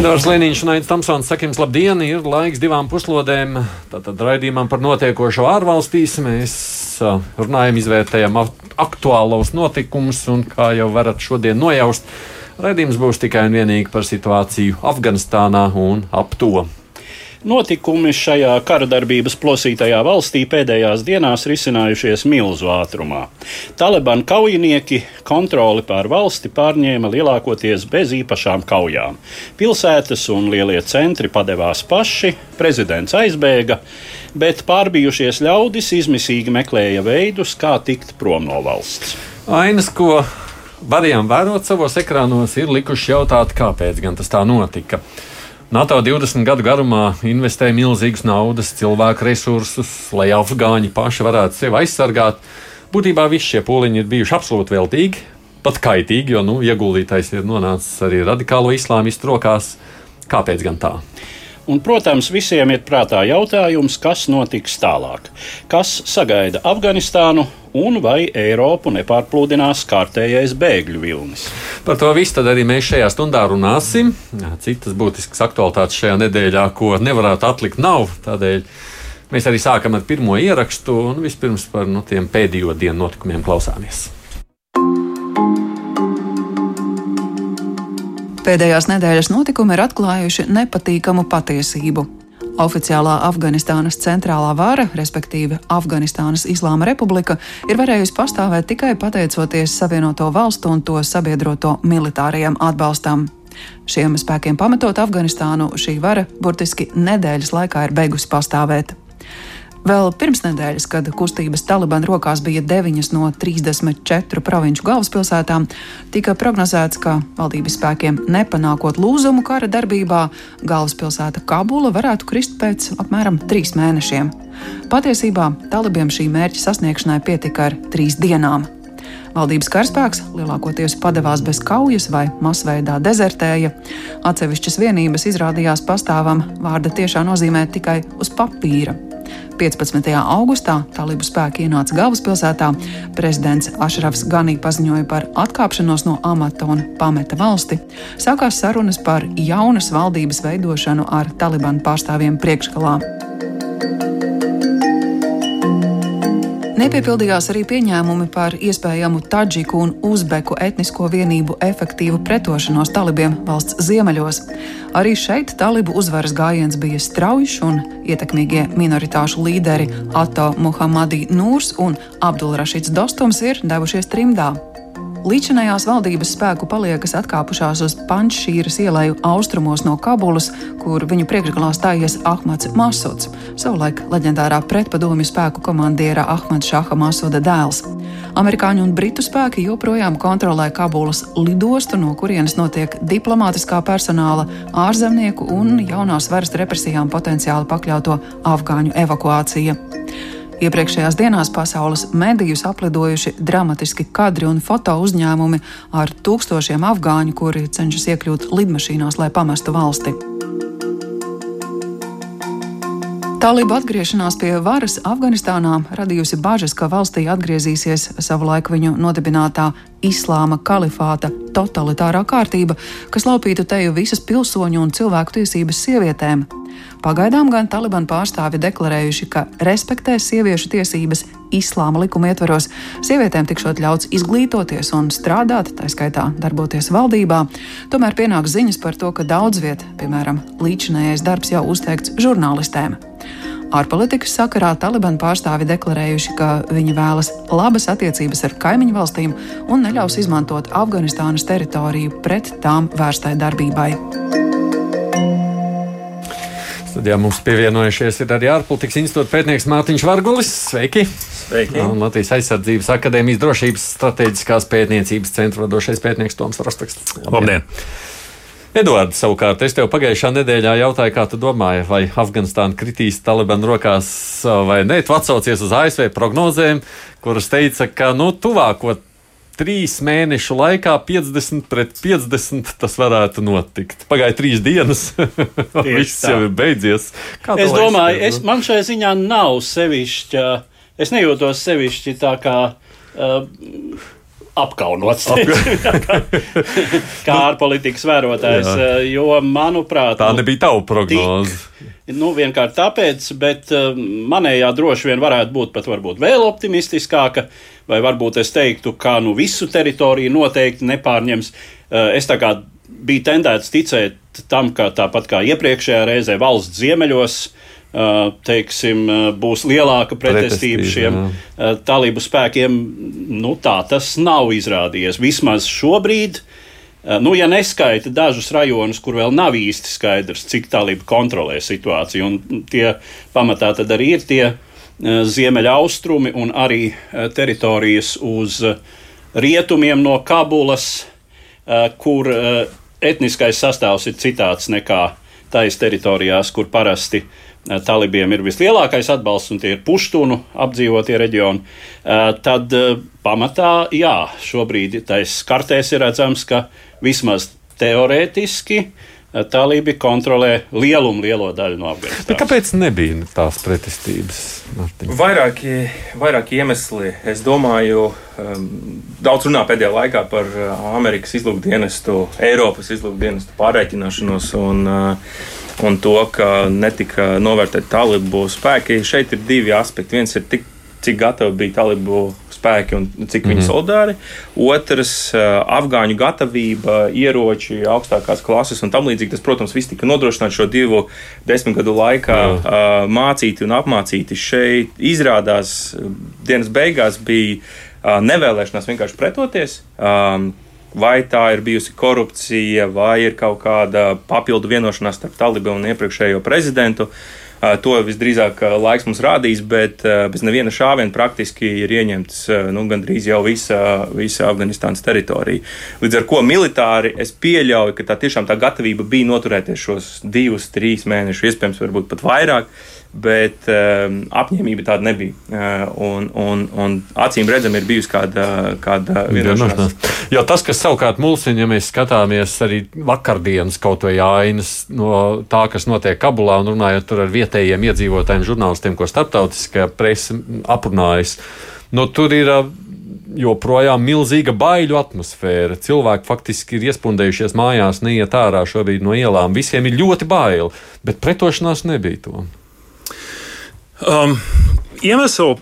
Edvards Liniņš un Aits Tamsons saka jums labdien, ir laiks divām puslodēm. Tātad raidījumam par notiekošo ārvalstīs mēs runājam, izvērtējam aktuālos notikumus un, kā jau varat šodien nojaust, raidījums būs tikai un vienīgi par situāciju Afganistānā un ap to. Notikumi šajā kara darbības plosītajā valstī pēdējās dienās risinājušies milzu ātrumā. Taliban kaujinieki kontroli pār valsti pārņēma lielākoties bez īpašām kaujām. Pilsētas un lielie centri padevās paši, prezidents aizbēga, bet pārbijušies ļaudis izmisīgi meklēja veidus, kā tikt prom no valsts. Ainas, ko varējām vērot savos ekrānos, ir likuši jautāt, kāpēc gan tas tā notika. NATO 20 gadu garumā investēja milzīgas naudas, cilvēku resursus, lai afgāņi paši varētu sevi aizsargāt. Būtībā visi šie pūliņi ir bijuši absolūti veltīgi, pat kaitīgi, jo nu, ieguldītais ir nonācis arī radikālo islāmistu rokās. Kāpēc gan tā? Un, protams, visiem ir prātā jautājums, kas notiks tālāk. Kas sagaida Afganistānu un vai Eiropu nepārplūdinās kārtējais bēgļu vilnis? Par to visu arī mēs šajā stundā runāsim. Citas būtiskas aktualitātes šajā nedēļā, ko nevarētu atlikt, nav. Tādēļ mēs arī sākam ar pirmo ierakstu un vispirms par nu, tiem pēdējo dienu notikumiem klausāmies. Pēdējās nedēļas notikumi ir atklājuši nepatīkamu patiesību. Oficiālā Afganistānas centrālā vara, respektīvi Afganistānas Islāma Republika, ir varējusi pastāvēt tikai pateicoties Savienoto Valstu un to sabiedroto militārajam atbalstam. Šiem spēkiem pametot Afganistānu, šī vara burtiski nedēļas laikā ir beigusi pastāvēt. Vēl pirms nedēļas, kad kustības Taliban rokās bija 9 no 34 provinču galvaspilsētām, tika prognozēts, ka valdības spēkiem nepanākot lūzumu kara darbībā, galvaspilsēta Kabula varētu krist pēc apmēram trīs mēnešiem. Patiesībā talibiem šī mērķa sasniegšanai pietika ar trīs dienām. Valdības karaspēks lielākoties padevās bez kaujas vai masveidā dezertēja. Atsevišķas vienības izrādījās pastāvam vārda tiešā nozīmē tikai uz papīra. 15. augustā talibu spēki ienāca galvaspilsētā. Prezidents Ašrafs Ganī paziņoja par atkāpšanos no amata un pameta valsti. Sākās sarunas par jaunas valdības veidošanu ar Talibanu pārstāvjiem priekšgalā. Nepiepildījās arī pieņēmumi par iespējamu taģiku un uzbeku etnisko vienību efektīvu pretošanos talibiem valsts ziemeļos. Arī šeit talibu uzvaras gājiens bija strauji, un ietekmīgie minoritāšu līderi Ato Muhamadī Nūrs un Abdulrašīts Dostums ir devušies trimdā. Līdzinājās valdības spēku paliekas atkāpušās uz Pančšīras ielai austrumos no Kabulas, kur viņu priekšgalā stājies Ahmads Masuds, savulaik leģendārā pretpadomju spēku komandiera Ahmad Šaha Masuda dēls. Amerikāņu un britu spēki joprojām kontrolē Kabulas lidostu, no kurienes notiek diplomātiskā personāla, ārzemnieku un jaunās varas represijām potenciāli pakļauto afgāņu evakuācija. Iepriekšējās dienās pasaules medijus aplidojuši dramatiski kadri un foto uzņēmumi ar tūkstošiem afgāņu, kuri cenšas iekļūt lidmašīnās, lai pamestu valsti. Talība atgriešanās pie varas Afganistānā radījusi bažas, ka valstī atgriezīsies savulaik viņu nodibinātā islāma kalifāta totalitārā kārtība, kas laupītu teju visas pilsoņu un cilvēku tiesības sievietēm. Pagaidām gan Taliban pārstāvi deklarējuši, ka respektēs sieviešu tiesības islāma likuma ietvaros. Sievietēm tikšot ļauts izglītoties un strādāt, tā skaitā darboties valdībā. Tomēr pienāk ziņas par to, ka daudz viet, piemēram, līdzinējais darbs jau uzteikts žurnālistēm. Ārpolitikas sakarā Taliban pārstāvi deklarējuši, ka viņi vēlas labas attiecības ar kaimiņu valstīm un neļaus izmantot Afganistānas teritoriju pret tām vērstai darbībai. Studijā mums pievienojušies ir arī ārpolitikas institūta pētnieks Mārtiņš Vargulis. Sveiki! Sveiki! Un Latvijas aizsardzības akadēmijas drošības strateģiskās pētniecības centra vadošais pētnieks Toms Rostaksts. Labdien! Edvards, savukārt, es tev pagājušā nedēļā jautāju, kā tu domāji, vai Afganistāna kritīs Taliban rokās vai nē. Tu atsaucies uz ASV prognozēm, kuras teica, ka nu, tuvāko trīs mēnešu laikā 50 pret 50 tas varētu notikt. Pagāja trīs dienas, viss jau ir beidzies. Kā es domāju, es, man šajā ziņā nav sevišķi, es nejūtos sevišķi tā kā. Uh, apkaunots. kā, ārpolitikas vērotājs. Jā. Jo, manuprāt, tā nu, nebija tava prognoze. Nu, vienkārši tāpēc, bet uh, manējā droši vien varētu būt pat varbūt vēl optimistiskāka, vai varbūt es teiktu, ka nu, visu teritoriju noteikti nepārņems. Uh, es tā kā biju tendēts ticēt tam, ka tāpat kā iepriekšējā reizē valsts ziemeļos, uh, teiksim, būs lielāka pretestība šiem jā. talību spēkiem. Nu, tā tas nav izrādījies. Vismaz šobrīd nu, ja neskaita dažus rajonus, kur vēl nav īsti skaidrs, cik tālība kontrolē situāciju, un tie pamatā tad arī ir tie ziemeļaustrumi un arī teritorijas uz rietumiem no Kabulas, kur etniskais sastāvs ir citāds nekā tais teritorijās, kur parasti talībiem ir vislielākais atbalsts, un tie ir puštunu apdzīvotie reģioni, tad pamatā, jā, šobrīd tais kartēs ir redzams, ka vismaz teorētiski. Talībi kontrolē lielumu lielo daļu no Afganistānas. Kāpēc nebija tās pretestības? Vairāki, vairāki iemesli. Es domāju, um, daudz runā pēdējā laikā par Amerikas izlūkdienestu, Eiropas izlūkdienestu pārreikināšanos un, uh, un to, ka netika novērtēti talibu spēki. Šeit ir divi aspekti. Viens ir tik, cik gatavi bija talibu spēki un cik viņi mm -hmm. solidāri. Otrs, afgāņu gatavība, ieroči, augstākās klases un tam līdzīgi. Tas, protams, viss tika nodrošināts šo divu desmitgadu laikā, Jā. mācīti un apmācīti. Šeit izrādās dienas beigās bija nevēlēšanās vienkārši pretoties. Vai tā ir bijusi korupcija, vai ir kaut kāda papildu vienošanās starp Talibanu un iepriekšējo prezidentu. Uh, To visdrīzāk laiks mums rādīs, bet bez neviena šāviena praktiski ir ieņemts nu, gandrīz jau visa, visa Afganistānas teritorija. Līdz ar to militāri es pieļauju, ka tā tiešām tā gatavība bija noturēties šos divus, trīs mēnešus, iespējams, varbūt pat vairāk bet um, apņēmība tāda nebija. Uh, un, un, un acīm redzami ir bijusi kāda, kāda vienošanās. Jo tas, kas savukārt mulsina, ja mēs skatāmies arī vakardienas kaut vai ainas no tā, kas notiek Kabulā un runājot ar vietējiem iedzīvotājiem, žurnālistiem, ko starptautiskā presa aprunājas, no nu, tur ir. Joprojām milzīga baiļu atmosfēra. Cilvēki faktiski ir iespundējušies mājās, neiet ārā šobrīd no ielām. Visiem ir ļoti bail, bet pretošanās nebija to. Um, Iemeslu,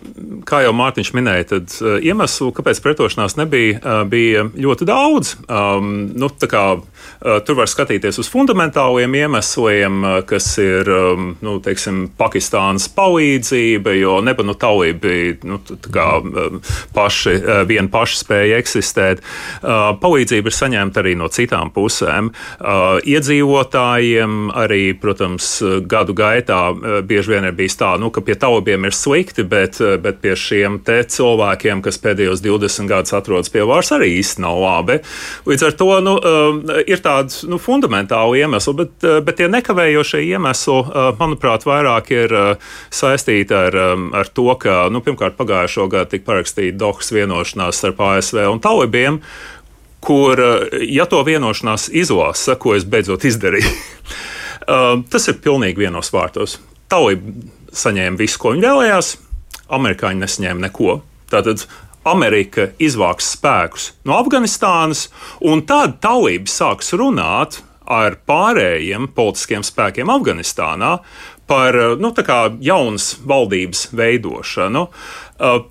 kā jau Mārtiņš minēja, tad uh, iemeslu, kāpēc pretošanās nebija, uh, bija ļoti daudz. Um, nu, kā, uh, tur var skatīties uz fundamentāliem iemesliem, kas ir um, nu, teiksim, Pakistānas palīdzība, jo nebanu talība bija nu, kā, uh, paši, viena paša spēja eksistēt. Uh, palīdzība ir saņemta arī no citām pusēm. Uh, iedzīvotājiem arī, protams, gadu gaitā bieži vien ir bijis tā, nu, ka pie talībiem ir slikti slikti, bet, eh, bet pie šiem cilvēkiem, kas pēdējos 20 gadus atrodas pie varas, arī īsti nav labi. Līdz ar to nu, eh, ir tādi nu, fundamentāli iemesli, bet, eh, bet tie nekavējošie iemesli, manuprāt, vairāk ir saistīti ar, ar to, ka nu, pirmkārt pagājušo gadu tika parakstīta Dohas vienošanās starp ASV un Talibiem kur, ja to vienošanās izlasa, ko es beidzot izdarīju, tas ir pilnīgi vienos vārtos. Talibi saņēma visu, ko viņi vēlējās, amerikāņi nesaņēma neko. Tātad Amerika izvāks spēkus no Afganistānas, un tad talība sāks runāt ar pārējiem politiskiem spēkiem Afganistānā par nu, jaunas valdības veidošanu.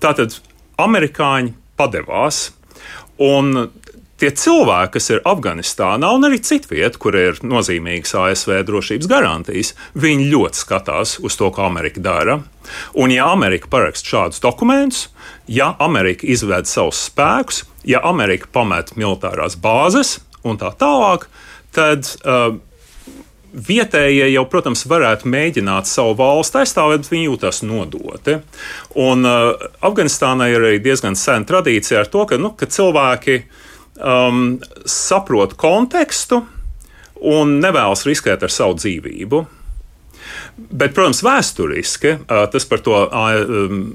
Tātad amerikāņi padevās. Un tie cilvēki, kas ir Afganistānā un arī citvietā, kur ir nozīmīgas ASV drošības garantijas, viņi ļoti skatās uz to, ko Amerika dara. Un, ja Amerika paraksta šādus dokumentus, ja Amerika izved savus spēkus, ja Amerika pamet militārās bāzes un tā tālāk, tad uh, Vietējie jau, protams, varētu mēģināt savu valsti aizstāvēt, bet viņi jūtas nodoti. Un uh, Afganistānai ir arī diezgan sena tradīcija ar to, ka, nu, ka cilvēki uh, um, saprot kontekstu. un nevēlas riskēt ar savu dzīvību. Bet, protams, vēsturiski tas par to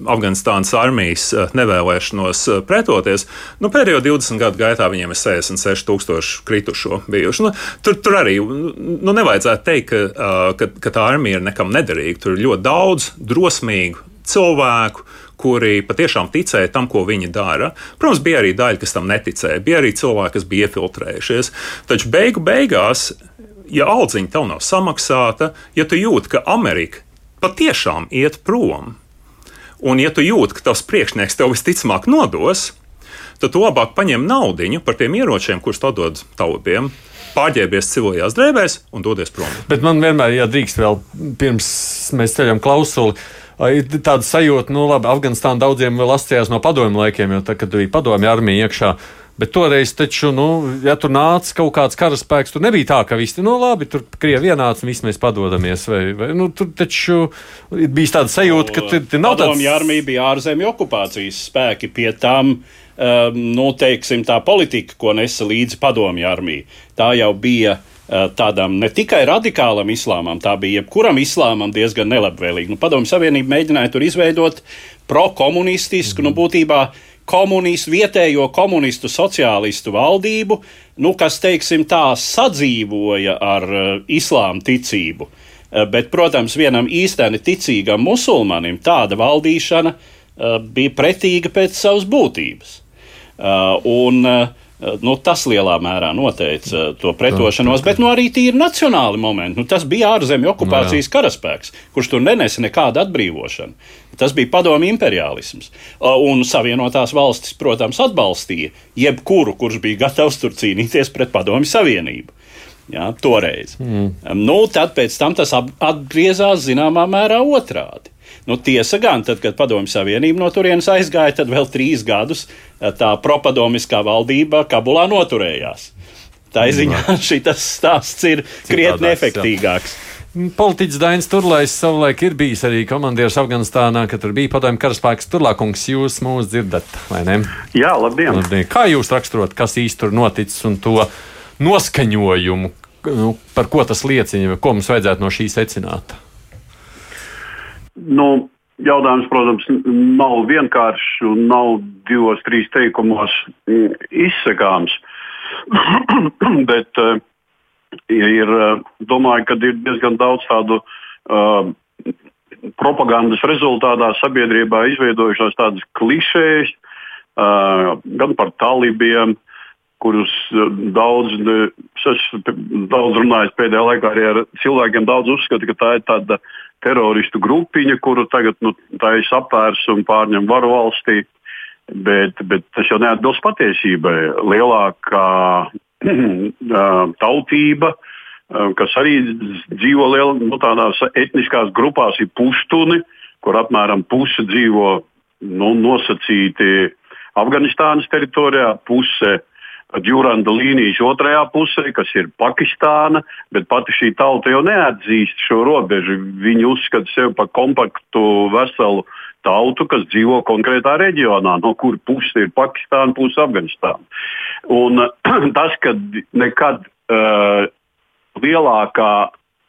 Afganistānas armijas nevēlēšanos pretoties. Nu, pēdējo 20 gadu gaitā viņiem ir 66,000 kritušo bijuši. Nu, tur, tur arī nu, nevajadzētu teikt, ka, ka, ka tā armija ir nekam nederīga. Tur ir ļoti daudz drosmīgu cilvēku, kuri patiešām ticēja tam, ko viņi dara. Protams, bija arī daļa, kas tam neticēja, bija arī cilvēki, kas bija iefiltrējušies. Taču beigu beigās ja audziņa tev nav samaksāta, ja tu jūti, ka Amerika patiešām iet prom, un ja tu jūti, ka tavs priekšnieks tev visticamāk nodos, tad tu labāk paņem naudu par tiem ieročiem, kurus tu dod tautiem. Pārģērbies civilajās drēbēs un dodies prom. Bet man vienmēr, ja drīkst, vēl pirms mēs ceļam klausuli, ir tāda sajūta, nu, Afganistāna daudziem vēl asociējās no padomju laikiem, jo tad, kad bija padomju armija iekšā, Bet toreiz, taču, nu, ja tur nāca kaut kāds karaspēks, tur nebija tā, ka visi, nu, labi, tur krievi ienāca un visi mēs padodamies. Vai, vai, nu, tur taču bija tāda sajūta, ka tur nav tāds. Padomju armija bija ārzemju okupācijas spēki pie tam. Um, nu, teiksim, tā politika, ko nesa līdzi padomju armija, tā jau bija uh, tādam ne tikai radikālam islāmam, tā bija jebkuram islāmam diezgan nelabvēlīga. Nu, padomju Savienība mēģināja tur izveidot pro-komunistisku, mm. nu, būtībā uh, komunistu, vietējo komunistu sociālistu valdību, nu, kas, teiksim, tā sadzīvoja ar uh, islāma ticību. Uh, bet, protams, vienam īstenam ticīgam musulmanim tāda valdīšana uh, bija pretīga pēc savas būtības. Uh, un, uh, Nu, tas lielā mērā noteica to pretošanos, bet nu, arī tīri nacionāli momenti. Nu, tas bija ārzemju okupācijas no, karaspēks, kurš tur nenesa nekādu atbrīvošanu. Tas bija padomju imperialisms. Un Savienotās valstis, protams, atbalstīja jebkuru, kurš bija gatavs tur cīnīties pret padomju savienību. Jā, toreiz. Mm. Nu, tad pēc tam tas atgriezās zināmā mērā otrādi. Nu, tiesa gan, tad, kad Padomju Savienība no turienes aizgāja, tad vēl trīs gadus eh, tā propadomiskā valdība Kabulā noturējās. Tā ziņā šis stāsts ir krietni efektīgāks. Jā. Politiķis Dainis Turlais savulaik ir bijis arī komandieris Afganistānā, kad tur bija padomju karaspēks. Turlākungs, jūs mūs dzirdat, vai ne? Jā, labdien! labdien. Kā jūs raksturot, kas īsti tur noticis un to noskaņojumu, nu, par ko tas liecina, ko mums vajadzētu no šī secināt? Nu, jautājums, protams, nav vienkāršs un nav divos, trīs teikumos izsakāms. Bet uh, ir, uh, domāju, ka ir diezgan daudz tādu uh, propagandas rezultātā sabiedrībā izveidojušās tādas klišejas, uh, gan par talībiem, kurus daudz, es daudz runāju pēdējā laikā arī ar cilvēkiem, daudz uzskata, ka tā ir tāda teroristu grupiņa, kuru tagad nu, ir apvērs un pārņem varu valstī. Bet, bet tas jau neatbilst patiesībai. Lielākā tautība, kas arī dzīvo liel, nu, tādās etniskās grupās, ir puštuni, kur apmēram puse dzīvo nu, nosacīti Afganistānas teritorijā, puse Džuranda līnijas otrajā pusē, kas ir Pakistāna, bet pati šī tauta jau neatzīst šo robežu. Viņi uzskata sevi par kompaktu, veselu tautu, kas dzīvo konkrētā reģionā, no kuras puses ir Pakistāna, puses Afganistāna. Un tas, ka nekad uh, lielākā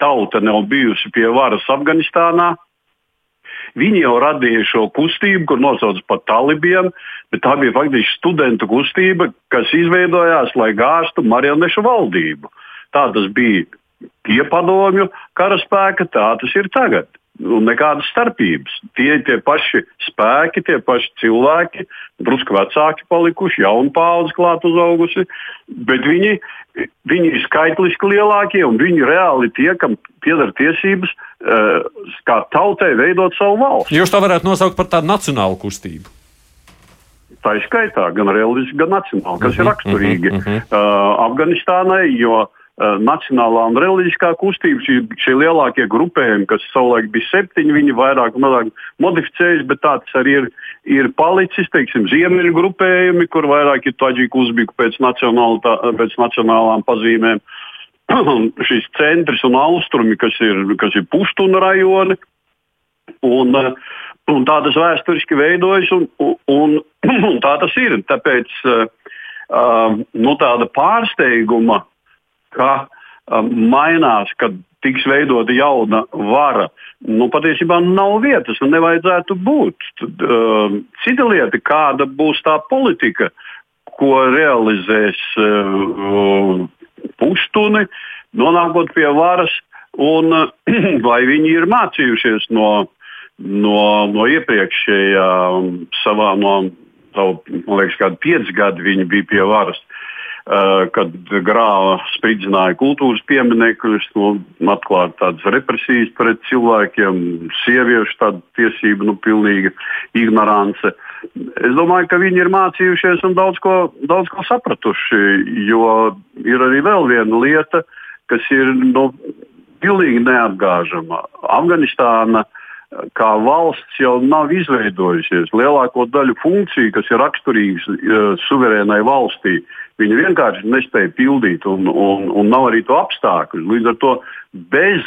tauta nav bijusi pie varas Afganistānā, Viņi jau radīja šo kustību, kur nosauc par talibiem, bet tā bija faktiski studentu kustība, kas izveidojās, lai gāztu marionešu valdību. Tā tas bija iepadomju karaspēka, tā tas ir tagad. Un nekādas starpības. Tie ir tie paši spēki, tie paši cilvēki, drusku vecāki palikuši, jaunu paudzi klāt uzaugusi, bet viņi, viņi ir skaitliski lielākie un viņi reāli tie, kam pieder tiesības uh, kā tautai veidot savu valsti. Jūs to varētu nosaukt par tādu nacionālu kustību. Tā ir skaitā gan reliģiski, gan nacionāli, kas mm -hmm, ir raksturīgi mm -hmm. uh, Afganistānai, jo uh, Eh, nacionālā un reliģiskā kustība, šie, šie lielākie grupējumi, kas savulaik bija septiņi, viņi vairāk un vairāk modificējas, bet tāds arī ir, ir palicis, teiksim, ziemeļu grupējumi, kur vairāk ir taģiku uzbīku pēc, pēc nacionālām pazīmēm. Šis centrs un austrumi, kas ir, kas ir puštuna rajoni, un, eh, un tā tas vēsturiski veidojas, un, un, un tā tas ir. Tāpēc uh, nu, tāda pārsteiguma ka mainās, kad tiks veidota jauna vara, nu, patiesībā nav vietas un nevajadzētu būt. Tad, uh, cita lieta, kāda būs tā politika, ko realizēs uh, puštuni, nonākot pie varas, un uh, vai viņi ir mācījušies no, no, no iepriekšējā savā, no, savu, man liekas, kādi pieci gadi viņi bija pie varas. Uh, kad grāva spridzināja kultūras pieminekļus, nu, atklāja tādas represijas pret cilvēkiem, sieviešu tādu tiesību, nu, pilnīga ignorance. Es domāju, ka viņi ir mācījušies un daudz ko, daudz ko sapratuši, jo ir arī vēl viena lieta, kas ir nu, pilnīgi neapgāžama. Afganistāna kā valsts jau nav izveidojusies. Lielāko daļu funkciju, kas ir raksturīgas uh, suverēnai valstī, viņi vienkārši nespēja pildīt, un, un, un nav arī to apstākļu. Līdz ar to bez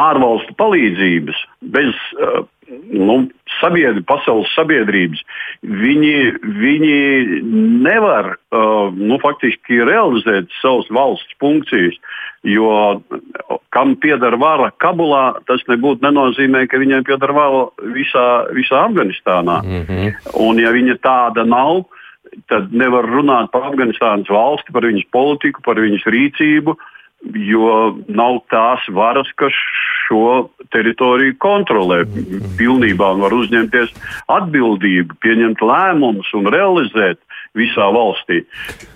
ārvalstu palīdzības, bez uh, nu, sabiedri, pasaules sabiedrības, viņi, viņi nevar uh, nu, faktiski realizēt savas valsts funkcijas. Jo kam pieder vara Kabulā, tas nebūtu nenozīmē, ka viņiem pieder vara visā, visā Afganistānā. Mm -hmm. Un ja viņa tāda nav, tad nevar runāt par Afganistānas valsti, par viņas politiku, par viņas rīcību. Jo nav tās varas, kas šo teritoriju kontrolē pilnībā un var uzņemties atbildību, pieņemt lēmumus un realizēt visā valstī.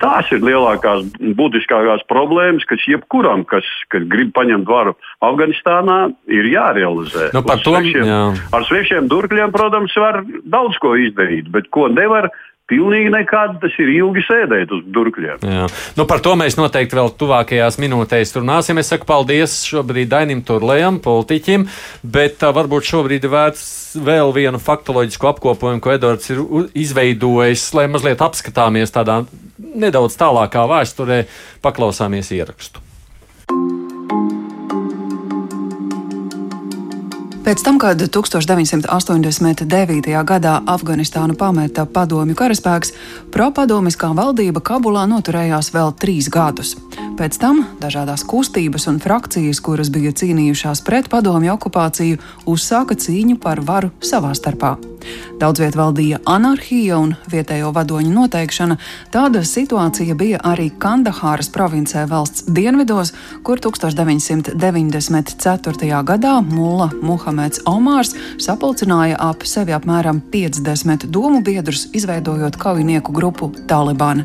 Tās ir lielākās, būtiskākās problēmas, kas jebkuram, kas, kas grib paņemt varu Afganistānā, ir jārealizē. Nu, to, svešiem, jā. Ar svešiem durkļiem, protams, var daudz ko izdarīt, bet ko nevar Pilnīgi nekāda tas ir ilgi sēdēt uz durkļiem. Jā. Nu, par to mēs noteikti vēl tuvākajās minūtēs runāsim. Es saku paldies šobrīd Dainim Turlējam, politiķim, bet uh, varbūt šobrīd ir vērts vēl vienu faktoloģisku apkopojumu, ko Edvards ir izveidojis, lai mazliet apskatāmies tādā nedaudz tālākā vēsturē, paklausāmies ierakstu. Pēc tam, kad 1989. gadā Afganistānu pameta padomju karaspēks, propadomiskā valdība Kabulā noturējās vēl trīs gadus. Pēc tam dažādas kustības un frakcijas, kuras bija cīnījušās pret padomju okupāciju, uzsāka cīņu par varu savā starpā. Daudz vietā valdīja anarhija un vietējo vadoņu noteikšana. Tāda situācija bija arī Kandahāras provincē valsts dienvidos, kur 1994. gadā Mulla Muhameds Omārs sapulcināja ap sevi apmēram 50 domu biedrus, izveidojot kaujinieku grupu Taliban.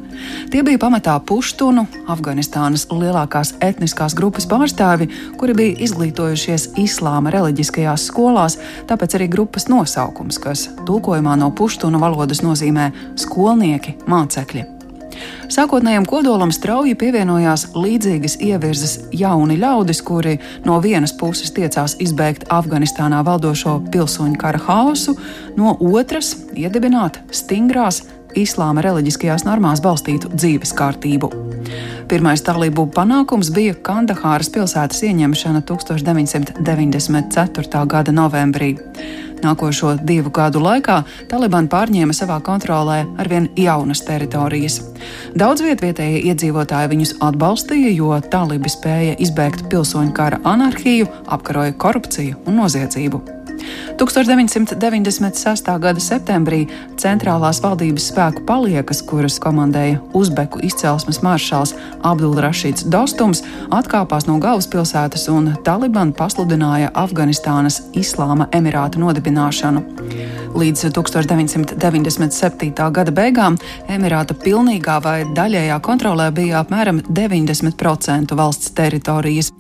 Tie bija pamatā puštunu, Afganistānas lielākās etniskās grupas pārstāvi, kuri bija izglītojušies islāma reliģiskajās skolās, tāpēc arī grupas nosaukums, kas tulkojumā no puštuna valodas nozīmē skolnieki, mācekļi. Sākotnējam kodolam strauji pievienojās līdzīgas ievirzes jauni ļaudis, kuri no vienas puses tiecās izbeigt Afganistānā valdošo pilsoņu kara haosu, no otras iedibināt stingrās islāma reliģiskajās normās balstītu dzīves kārtību. Pirmais talību panākums bija Kandahāras pilsētas ieņemšana 1994. gada novembrī. Nākošo divu gadu laikā Taliban pārņēma savā kontrolē arvien jaunas teritorijas. Daudz vietējie iedzīvotāji viņus atbalstīja, jo talibi spēja izbēgt pilsoņu kara anarhiju, apkaroja korupciju un noziedzību. 1996. gada septembrī centrālās valdības spēku paliekas, kuras komandēja Uzbeku izcelsmes maršals Abdulrašīds Dostums, atkāpās no galvaspilsētas un Taliban pasludināja Afganistānas Islāma Emirātu nodibināšanu. Līdz 1997. gada beigām Emirāta pilnīgā vai daļējā kontrolē bija apmēram 90% valsts teritorijas.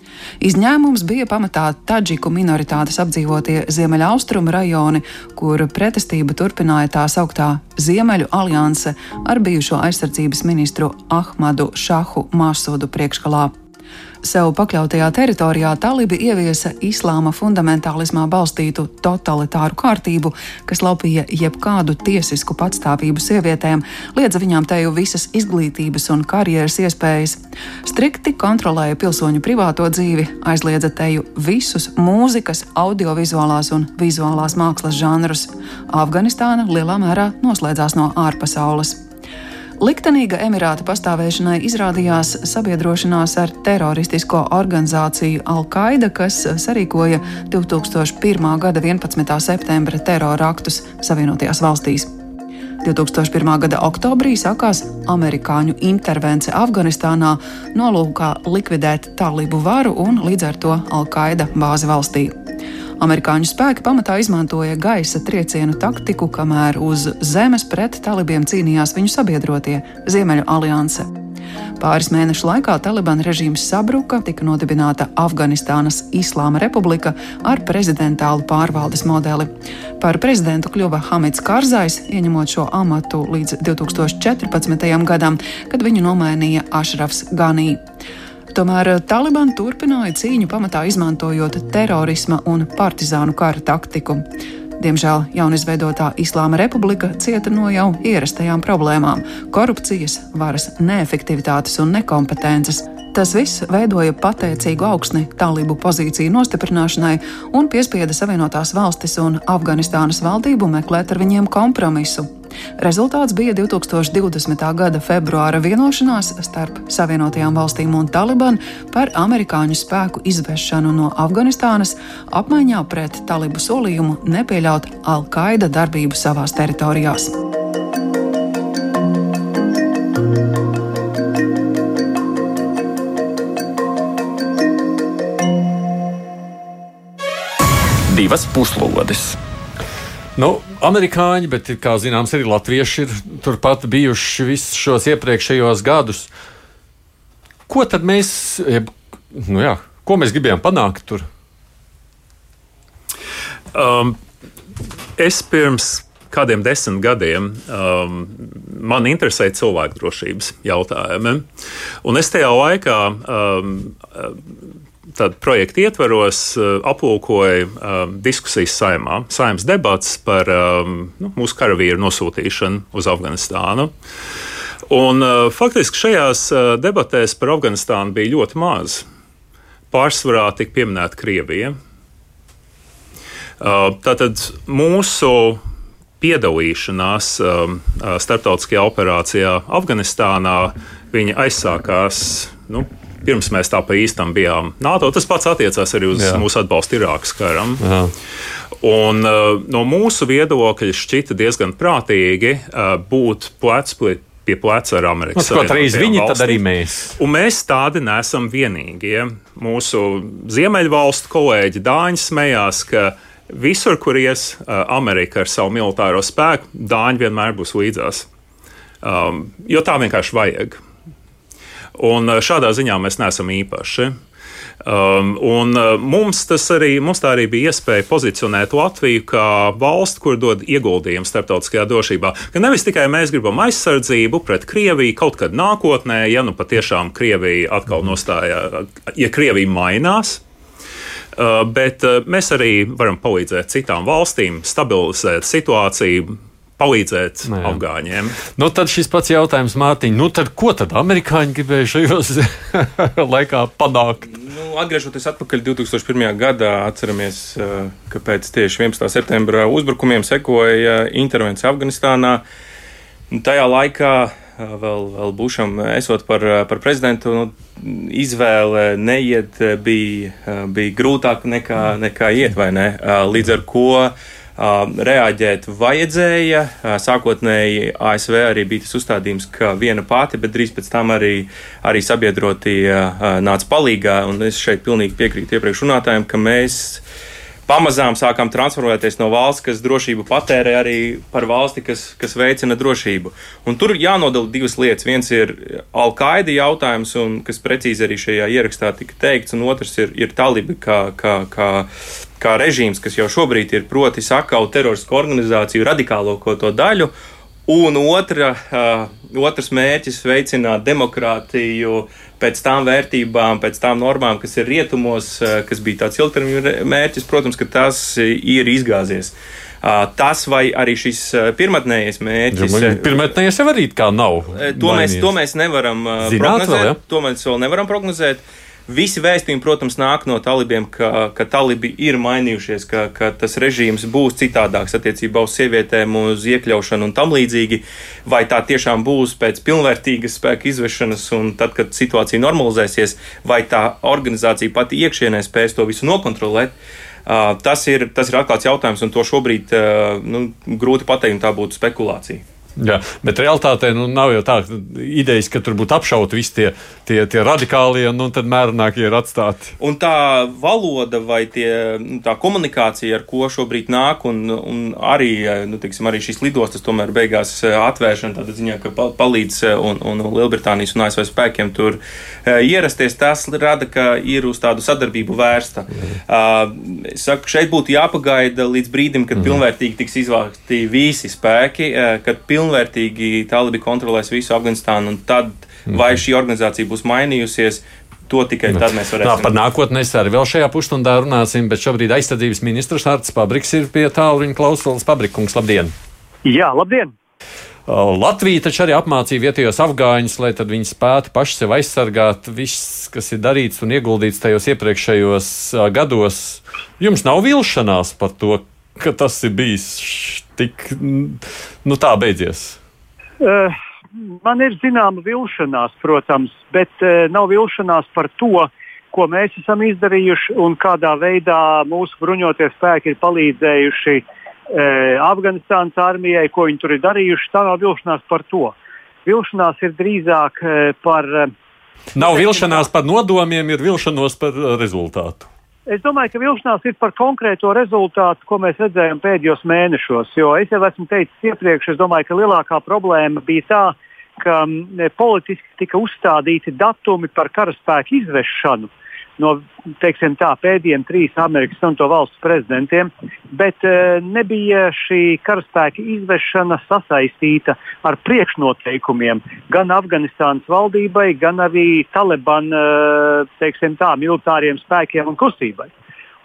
Izņēmums bija pamatā taģiku minoritātes apdzīvotie ziemeļaustrumu rajoni, kur pretestību turpināja tā sauktā Ziemeļu alianse ar bijušo aizsardzības ministru Ahmadu Šahu Māsudu priekšgalā. Sev pakļautajā teritorijā talibi ieviesa islāma fundamentālismā balstītu totalitāru kārtību, kas laupīja jebkādu tiesisku patstāvību sievietēm, liedza viņām teju visas izglītības un karjeras iespējas, strikti kontrolēja pilsoņu privāto dzīvi, aizliedza teju visus mūzikas, audiovizuālās un vizuālās mākslas žanrus. Afganistāna lielā mērā noslēdzās no ārpasaules. Liktenīga Emirāta pastāvēšanai izrādījās sabiedrošanās ar teroristisko organizāciju Al-Qaida, kas sarīkoja 2001. gada 11. septembra terora aktus Savienotajās valstīs. 2001. gada oktobrī sākās amerikāņu intervence Afganistānā, nolūkā likvidēt talibu varu un līdz ar to Al-Qaida bāzi valstī. Amerikāņu spēki pamatā izmantoja gaisa triecienu taktiku, kamēr uz zemes pret talibiem cīnījās viņu sabiedrotie Ziemeļu alianse. Pāris mēnešu laikā Taliban režīms sabruka, tika nodibināta Afganistānas Islāma republika ar prezidentālu pārvaldes modeli. Par prezidentu kļuva Hamids Karzais, ieņemot šo amatu līdz 2014. gadam, kad viņu nomainīja Ašrafs Ganī. Tomēr Taliban turpināja cīņu pamatā izmantojot terorisma un partizānu kara taktiku. Diemžēl jaunizveidotā Islāma republika cieta no jau ierastajām problēmām - korupcijas, varas neefektivitātes un nekompetences. Tas viss veidoja pateicīgu augsni talību pozīciju nostiprināšanai un piespieda Savienotās valstis un Afganistānas valdību meklēt ar viņiem kompromisu. Rezultāts bija 2020. gada februāra vienošanās starp Savienotajām valstīm un Taliban par amerikāņu spēku izvešanu no Afganistānas apmaiņā pret talibu solījumu nepieļaut Al-Qaida darbību savās teritorijās. Divas puslodes! Nu, amerikāņi, bet, kā zināms, arī latvieši ir turpat bijuši visus šos iepriekšējos gadus. Ko tad mēs, nu jā, ko mēs gribējām panākt tur? Um, es pirms kādiem desmit gadiem um, man interesēja cilvēku drošības jautājumi. Un es tajā laikā um, tad projekta ietvaros uh, aplūkoja um, diskusijas saimā, saimnes debats par um, nu, mūsu karavīru nosūtīšanu uz Afganistānu. Un, faktiski šajās debatēs par Afganistānu bija ļoti maz. Pārsvarā tika pieminēta Krievija. Tātad mūsu piedalīšanās starptautiskajā operācijā Afganistānā aizsākās nu, pirms mēs tā pa īstam bijām NATO. Tas pats attiecās arī uz Jā. mūsu atbalstu Irākas karam. Jā. Un, uh, no mūsu viedokļa šķita diezgan prātīgi uh, būt plecs pie pleca ar Amerikas Savienotajām valstīm. Viņi tad arī mēs. Un mēs tādi nesam vienīgie. Mūsu ziemeļvalstu kolēģi Dāņi smējās, ka visur, kur ies uh, Amerika ar savu militāro spēku, Dāņi vienmēr būs līdzās. Um, jo tā vienkārši vajag. Un eh, šādā ziņā mēs neesam īpaši. Um, un uh, mums, arī, mums tā arī bija iespēja pozicionēt Latviju kā valsti, kur dod ieguldījumu starptautiskajā drošībā. Ka nevis tikai mēs gribam aizsardzību pret Krieviju kaut kad nākotnē, ja nu patiešām Krievija atkal nostājā, ja Krievija mainās. Uh, bet mēs arī varam palīdzēt citām valstīm stabilizēt situāciju, palīdzēt Nē, nu afgāņiem. Nu, tad šis pats jautājums, Mārtiņ, nu, tad, ko tad amerikāņi gribēja šajos laikā panākt? Nu, atgriežoties atpakaļ 2001. gadā, atceramies, ka pēc tieši 11. septembra uzbrukumiem sekoja intervencija Afganistānā. Tajā laikā vēl, vēl Bušam esot par, par prezidentu, nu, izvēle neiet bija, bija grūtāka nekā, nekā iet, vai ne? Līdz ar ko reaģēt vajadzēja. Sākotnēji ASV arī bija tas uzstādījums, ka viena pati, bet drīz pēc tam arī, arī sabiedrotie nāca palīgā. Un es šeit pilnīgi piekrītu iepriekš runātājiem, ka mēs pamazām sākām transformēties no valsts, kas drošību patērē, arī par valsti, kas, kas veicina drošību. Un tur jānodala divas lietas. Viens ir Al-Qaida jautājums, un, kas precīzi arī šajā ierakstā tika teikts, un otrs ir, ir talibi kā, kā, kā, kā režīms, kas jau šobrīd ir proti sakaut teroristu organizāciju radikālo ko to daļu. Un otra, uh, otrs mērķis - veicināt demokrātiju, pēc tām vērtībām, pēc tām normām, kas ir rietumos, eh, kas bija tāds ilgtermiņa mērķis, protams, ka tas ir izgāzies. Uh, tas vai arī šis uh, pirmotnējais mērķis. Ja, pirmotnējais jau arī kā nav. To mēs, to mēs nevaram Zināt prognozēt. Vēl, ja? To mēs vēl nevaram prognozēt. Visi vēstījumi, protams, nāk no talibiem, ka, ka talibi ir mainījušies, ka, ka tas režīms būs citādāks attiecībā uz sievietēm, uz iekļaušanu un tam līdzīgi. Vai tā tiešām būs pēc pilnvērtīgas spēka izvešanas, un tad, kad situācija normalizēsies, vai tā organizācija pati iekšienē spēs to visu nokontrolēt? Tas, ir, tas ir atklāts jautājums, un to šobrīd nu, grūti pateikt, un tā būtu spekulācija. Jā, bet realitātē nu, nav jau tā idejas, ka tur būtu apšauti visi tie, tie, tie radikālie, un nu, tad mērnākie ir atstāti. Un tā valoda vai tie, nu, tā komunikācija, ar ko šobrīd nāk, un, un arī, nu, teiksim, arī šīs lidostas tomēr beigās eh, atvēršana, tādā ziņā, ka palīdz eh, un, un Lielbritānijas un ASV spēkiem tur uh, ierasties, tas rada, ka ir uz tādu sadarbību vērsta. Uh, es saku, šeit būtu jāpagaida līdz brīdim, kad mm. pilnvērtīgi tiks izvākti visi spēki, uh, kad pilnvērtīgi pilnvērtīgi talibi kontrolēs visu Afganistānu, un tad mm. vai šī organizācija būs mainījusies. To tikai tad mēs varēsim. Tā par nākotnē es arī vēl šajā pusstundā runāsim, bet šobrīd aizsardzības ministrs Arts Pabriks ir pie tālruņa klausās. Pabrikungs, labdien! Jā, labdien! Latvija taču arī apmācīja vietējos afgāņus, lai viņi spētu paši sevi aizsargāt. Viss, kas ir darīts un ieguldīts tajos iepriekšējos gados, jums nav vilšanās par to, ka tas ir bijis tik nu, tā beidzies? Uh, man ir zināma vilšanās, protams, bet uh, nav vilšanās par to, ko mēs esam izdarījuši un kādā veidā mūsu bruņotie spēki ir palīdzējuši uh, Afganistānas armijai, ko viņi tur ir darījuši. Tā nav vilšanās par to. Vilšanās ir drīzāk uh, par. Uh, nav vilšanās par nodomiem, ir vilšanos par rezultātu. Es domāju, ka vilšanās ir par konkrēto rezultātu, ko mēs redzējām pēdējos mēnešos. Jo es jau esmu teicis iepriekš, es domāju, ka lielākā problēma bija tā, ka politiski tika uzstādīti datumi par karaspēku izvešanu no teiksim, tā, pēdējiem trīs Amerikas un to valstu prezidentiem, bet e, nebija šī karaspēka izvešana sasaistīta ar priekšnoteikumiem gan Afganistānas valdībai, gan arī Taliban e, teiksim, tā, militāriem spēkiem un kustībai.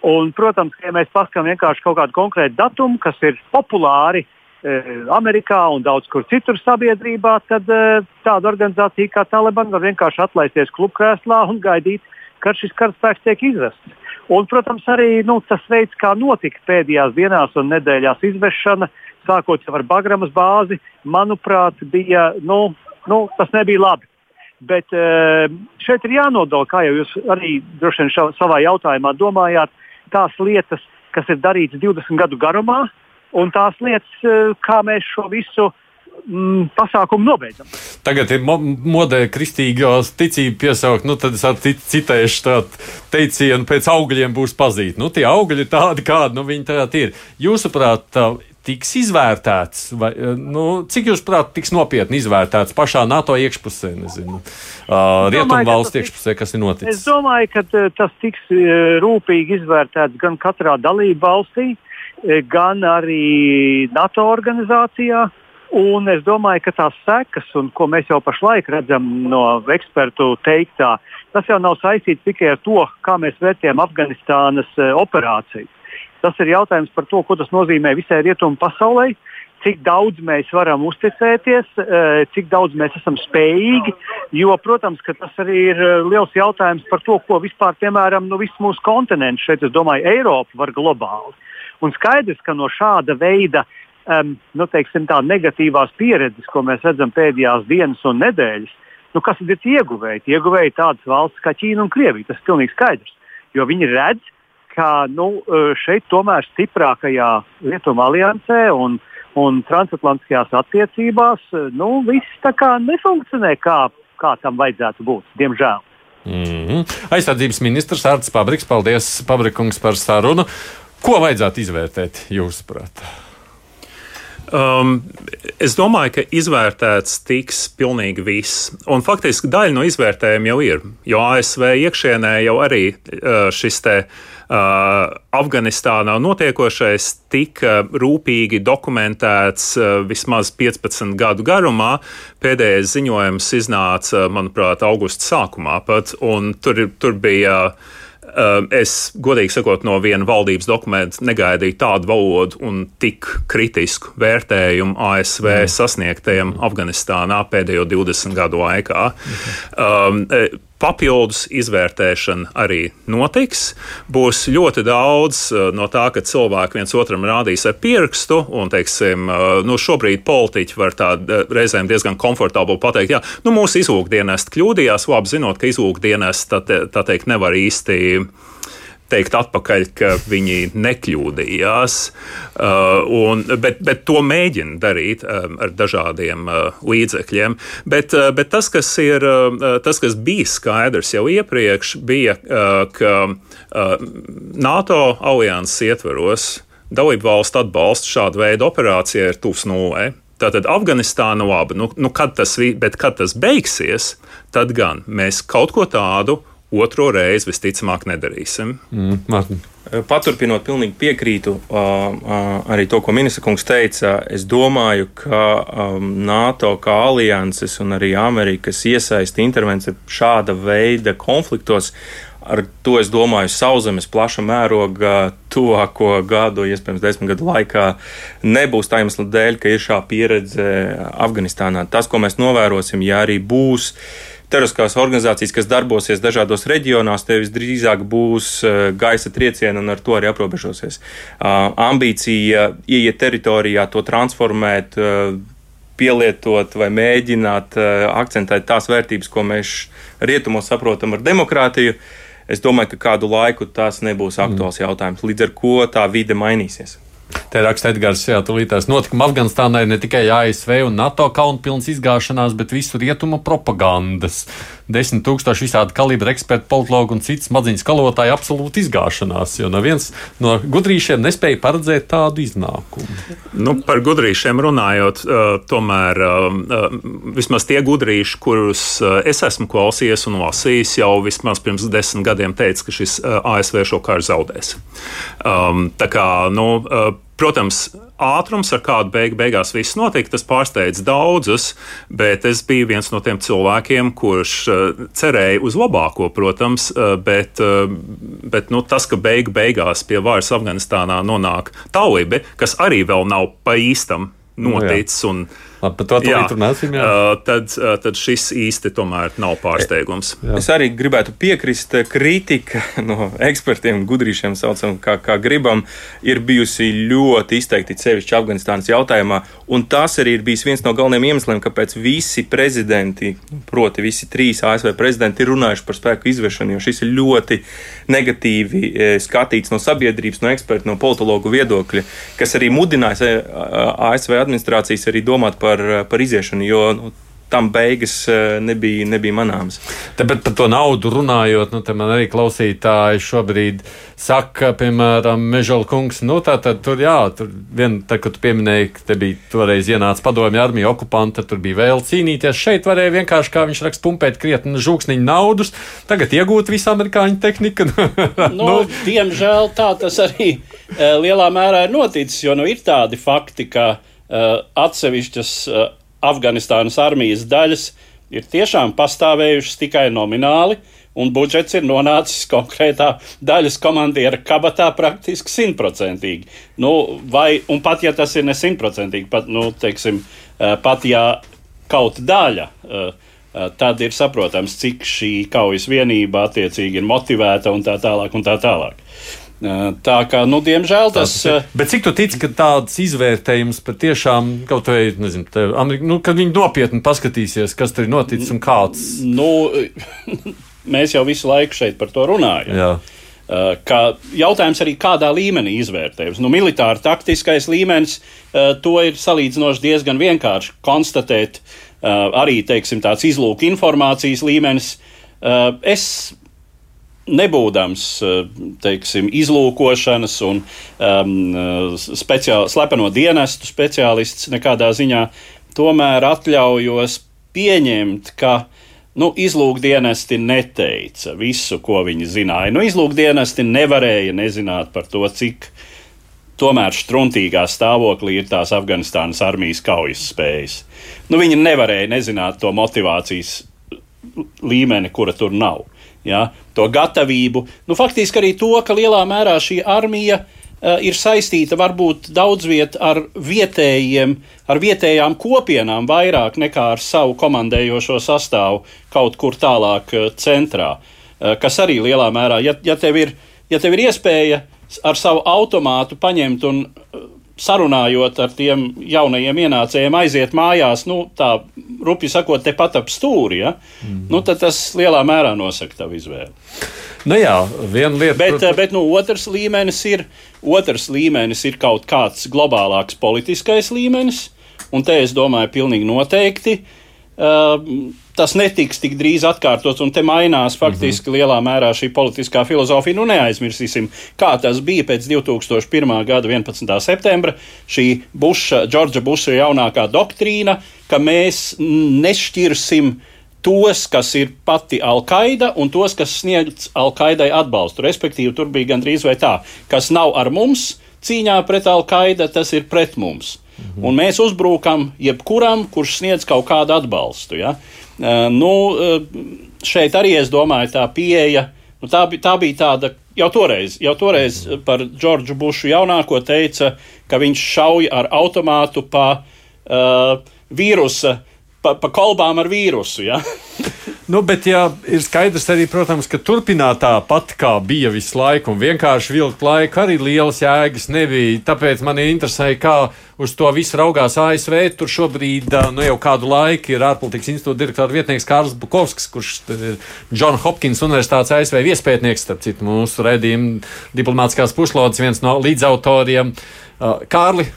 Un, protams, ja mēs paskatām vienkārši kaut kādu konkrētu datumu, kas ir populāri e, Amerikā un daudz kur citur sabiedrībā, tad tāda organizācija kā Taliban var vienkārši atlaisties klubkrēslā un gaidīt, kad šis karaspēks tiek izvests. Un, protams, arī nu, tas veids, kā notika pēdējās dienās un nedēļās izvešana, sākot ar Bagramas bāzi, manuprāt, bija, nu, nu, tas nebija labi. Bet eh, šeit ir jānodala, kā jau jūs arī droši vien savā jautājumā domājāt, tās lietas, kas ir darītas 20 gadu garumā, un tās lietas, eh, kā mēs šo visu mm, pasākumu nobeidzam. Tagad ir mo modē kristīgās ticība piesaukt, nu tad es citēšu tādu teicienu, pēc augļiem būs pazīt. Nu, tie augļi tādi, kādi nu, viņi tādi ir. Jūsuprāt, tiks izvērtēts, vai nu, cik jūs prāt tiks nopietni izvērtēts pašā NATO iekšpusē, nezinu, uh, Rietumvalstu iekšpusē, kas ir noticis? Es domāju, ka tas tiks rūpīgi izvērtēts gan katrā dalību valstī, gan arī NATO organizācijā. Uh, Un es domāju, ka tās sekas, un, ko mēs jau pašlaik redzam no ekspertu teiktā, tas jau nav saistīts tikai ar to, kā mēs vērtējam Afganistānas e, operāciju. Tas ir jautājums par to, ko tas nozīmē visai rietumu pasaulē, cik daudz mēs varam uzticēties, e, cik daudz mēs esam spējīgi. Jo, protams, tas arī ir e, liels jautājums par to, ko vispār, piemēram, nu, viss mūsu kontinents, šeit, es domāju, Eiropa var globāli. Un skaidrs, ka no šāda veida um, nu, teiksim, tā, negatīvās pieredzes, ko mēs redzam pēdējās dienas un nedēļas, nu, kas ir ieguvēji? Ieguvēji tādas valsts kā Ķīna un Krievija. Tas ir pilnīgi skaidrs. Jo viņi redz, ka nu, e, šeit tomēr stiprākajā Lietuvā aliansē un, un transatlantiskajās attiecībās e, nu, viss nefunkcionē, kā, kā tam vajadzētu būt, diemžēl. Mm -hmm. Aizsardzības ministrs Arts Pabriks, paldies Pabrikungs par sarunu. Ko vajadzētu izvērtēt jūsuprāt? Um, es domāju, ka izvērtēts tiks pilnīgi viss. Un faktiski daļa no izvērtējuma jau ir. Jo ASV iekšienē jau arī uh, šis te. Uh, Afganistānā notiekošais tika rūpīgi dokumentēts uh, vismaz 15 gadu garumā. Pēdējais ziņojums iznāca, manuprāt, augusta sākumā pat, tur, tur bija uh, es, godīgi sakot, no viena valdības dokumenta negaidīju tādu valodu un tik kritisku vērtējumu ASV mm. sasniegtajam Afganistānā pēdējo 20 gadu laikā. Mm. Um, Papildus izvērtēšana arī notiks. Būs ļoti daudz uh, no tā, ka cilvēki viens otram rādīs ar pirkstu, un, teiksim, uh, nu, šobrīd politiķi var tā uh, reizēm diezgan komfortabli pateikt, jā, nu, mūsu izlūkdienesti kļūdījās, labi zinot, ka izlūkdienesti tā, te, tā teikt nevar īsti teikt atpakaļ, ka viņi nekļūdījās. Uh, un, bet, bet to mēģina darīt um, ar dažādiem uh, līdzekļiem. Bet, uh, bet tas, kas ir, uh, tas, kas bija skaidrs jau iepriekš, bija, ka NATO alianses ietveros dalību valstu atbalsts šāda veida operācijai ir tuvs nulē. Tātad Afganistāna labi, nu, nu kad tas, bet kad tas beigsies, tad gan mēs kaut ko tādu otro reizi visticamāk nedarīsim. Mm, Martin. Paturpinot, pilnīgi piekrītu uh, uh, arī to, ko ministra kungs teica. Es domāju, ka um, NATO kā alianses un arī Amerikas iesaisti intervence šāda veida konfliktos. Ar to es domāju, sauszemes plaša mēroga tuvāko gadu, iespējams, desmit gadu laikā nebūs tā iemesla dēļ, ka ir šā pieredze Afganistānā. Tas, ko mēs novērosim, ja arī būs teroriskās organizācijas, kas darbosies dažādos reģionos, tev visdrīzāk būs eh, gaisa trieciena un ar to arī aprobežosies. Ambīcija ieiet teritorijā, to transformēt eh, pielietot vai mēģināt uh, akcentēt tās vērtības, ko mēs rietumos saprotam ar demokrātiju. Es domāju, ka kādu laiku tas nebūs aktuāls mm. jautājums, līdz ar ko tā vide mainīsies. Te raksta Edgars, jā, tūlītās notikuma Afganistānā ir ne tikai ASV un NATO kaunpilns izgāšanās, bet visu rietumu propagandas. Desmit tūkstoši visādi kalibra eksperti, politologi un citas smadziņu skalotāji absolūti izgāšanās, jo neviens no gudrīšiem nespēja paredzēt tādu iznākumu. Nu, par gudrīšiem runājot, tomēr vismaz tie gudrīši, kurus es esmu klausījies un lasījis, jau vismaz pirms desmit gadiem teica, ka šis ASV šo karu zaudēs. Tā kā, nu, Protams, ātrums, ar kādu beigu, beigās viss notika, tas pārsteidz daudzus, bet es biju viens no tiem cilvēkiem, kurš uh, cerēja uz labāko, protams, uh, bet, uh, bet nu, tas, ka beigu beigās pie varas Afganistānā nonāk taulibi, kas arī vēl nav pa īstam nu noticis. Nu, Labi, par to jā, runāsim, jā. Uh, tad, uh, tad šis īsti tomēr nav pārsteigums. Jā. Es arī gribētu piekrist, kritika no ekspertiem, gudrīšiem, saucam, kā, kā gribam, ir bijusi ļoti izteikti sevišķi Afganistānas jautājumā. Un tas arī ir bijis viens no galvenajiem iemesliem, kāpēc visi prezidenti, proti visi trīs ASV prezidenti, ir runājuši par spēku izvešanu, jo šis ir ļoti negatīvi e, skatīts no sabiedrības, no ekspertu, no politologu viedokļa, kas arī mudinājis e, ASV administrācijas arī domāt par par, par iziešanu, jo nu, tam beigas eh, nebija, nebija manāmas. Tāpēc par to naudu runājot, nu, man arī klausītāji šobrīd saka, piemēram, Mežola kungs, nu tā tad tur, jā, tur vien, tā, kad tu pieminēji, ka te bija toreiz ienāca padomju armija okupanta, tur bija vēl cīnīties. Šeit varēja vienkārši, kā viņš raksta, pumpēt krietni žūksniņu naudus, tagad iegūt visu amerikāņu tehniku. nu, nu, diemžēl tā tas arī eh, lielā mērā ir noticis, jo nu ir tādi fakti, ka atsevišķas uh, Afganistānas armijas daļas ir tiešām pastāvējušas tikai nomināli, un budžets ir nonācis konkrētā daļas komandiera kabatā praktiski simtprocentīgi. Nu, vai, un pat ja tas ir ne simtprocentīgi, pat, nu, teiksim, uh, pat ja kaut daļa, tad ir saprotams, cik šī kaujas vienība attiecīgi ir motivēta un tā tālāk. Un tā tālāk. Tā kā, nu, diemžēl tas. tas bet cik tu tici, ka tāds izvērtējums patiešām kaut vai, nezinu, te, nu, kad viņi nopietni paskatīsies, kas tur ir noticis un kāds? Nu, mēs jau visu laiku šeit par to runājam. Jā. Kā jautājums arī, kādā līmenī izvērtējums. Nu, militāri taktiskais līmenis, to ir salīdzinoši diezgan vienkārši konstatēt. Arī, teiksim, tāds izlūka informācijas līmenis. Es nebūdams eh, teiksim, izlūkošanas un um, speciāl, slepeno dienestu speciālists nekādā ziņā, tomēr atļaujos pieņemt, ka nu, izlūkdienesti neteica visu, ko viņi zināja. Nu, izlūkdienesti nevarēja nezināt par to, cik tomēr struntīgā stāvoklī ir tās Afganistānas armijas kaujas spējas. Nu, viņi nevarēja nezināt to motivācijas līmeni, kura tur nav ja, to gatavību. Nu, faktiski arī to, ka lielā mērā šī armija ir saistīta varbūt daudz viet ar vietējiem, ar vietējām kopienām vairāk nekā ar savu komandējošo sastāvu kaut kur tālāk centrā. Kas arī lielā mērā, ja, ja, tev ir, ja tev ir iespēja ar savu automātu paņemt un sarunājot ar tiem jaunajiem ienācējiem, aiziet mājās, nu, tā rupi sakot, tepat ap stūri, ja? mm. nu, tad tas lielā mērā nosaka tavu izvēli. Nu jā, viena lieta. Bet, protams... bet nu, otrs, līmenis ir, otrs līmenis ir kaut kāds globālāks politiskais līmenis, un te es domāju, pilnīgi noteikti. Uh, tas netiks tik drīz atkārtots, un te mainās faktiski mm -hmm. lielā mērā šī politiskā filozofija. Nu, neaizmirsīsim, kā tas bija pēc 2001. gada 11. septembra. Šī Buša, Džordža Buša jaunākā doktrīna, ka mēs nešķirsim tos, kas ir pati Al-Qaida, un tos, kas sniedz Al-Qaidai atbalstu. Respektīvi, tur bija gandrīz vai tā, kas nav ar mums cīņā pret Al-Qaida, tas ir pret mums. Mhm. Un mēs uzbrukam jebkuram, kurš sniedz kaut kādu atbalstu. Ja? Uh, nu, uh, šeit arī es domāju, tā pieeja, nu, tā, tā bija tāda. Jau toreiz, jau toreiz par Džordžu Bušu jaunāko teica, ka viņš šauj ar automātu pa uh, vīrusa, pa, pa kolbām ar vīrusu. Ja? Nu, bet jā, ir skaidrs arī, protams, ka turpināt tāpat kā bija visu laiku, un vienkārši vilkt laiku arī lielas jēgas nebija. Tāpēc man ir interesanti, kā uz to visu raugās ASV. Tur šobrīd nu, jau kādu laiku ir ārpolitikas institūta direktora vietnieks Kārls Bukovskis, kurš ir John Hopkins Universitātes ASV viespētnieks, starp citu, mūsu redzījuma diplomātiskās puslodes viens no līdzautoriem. Kārli,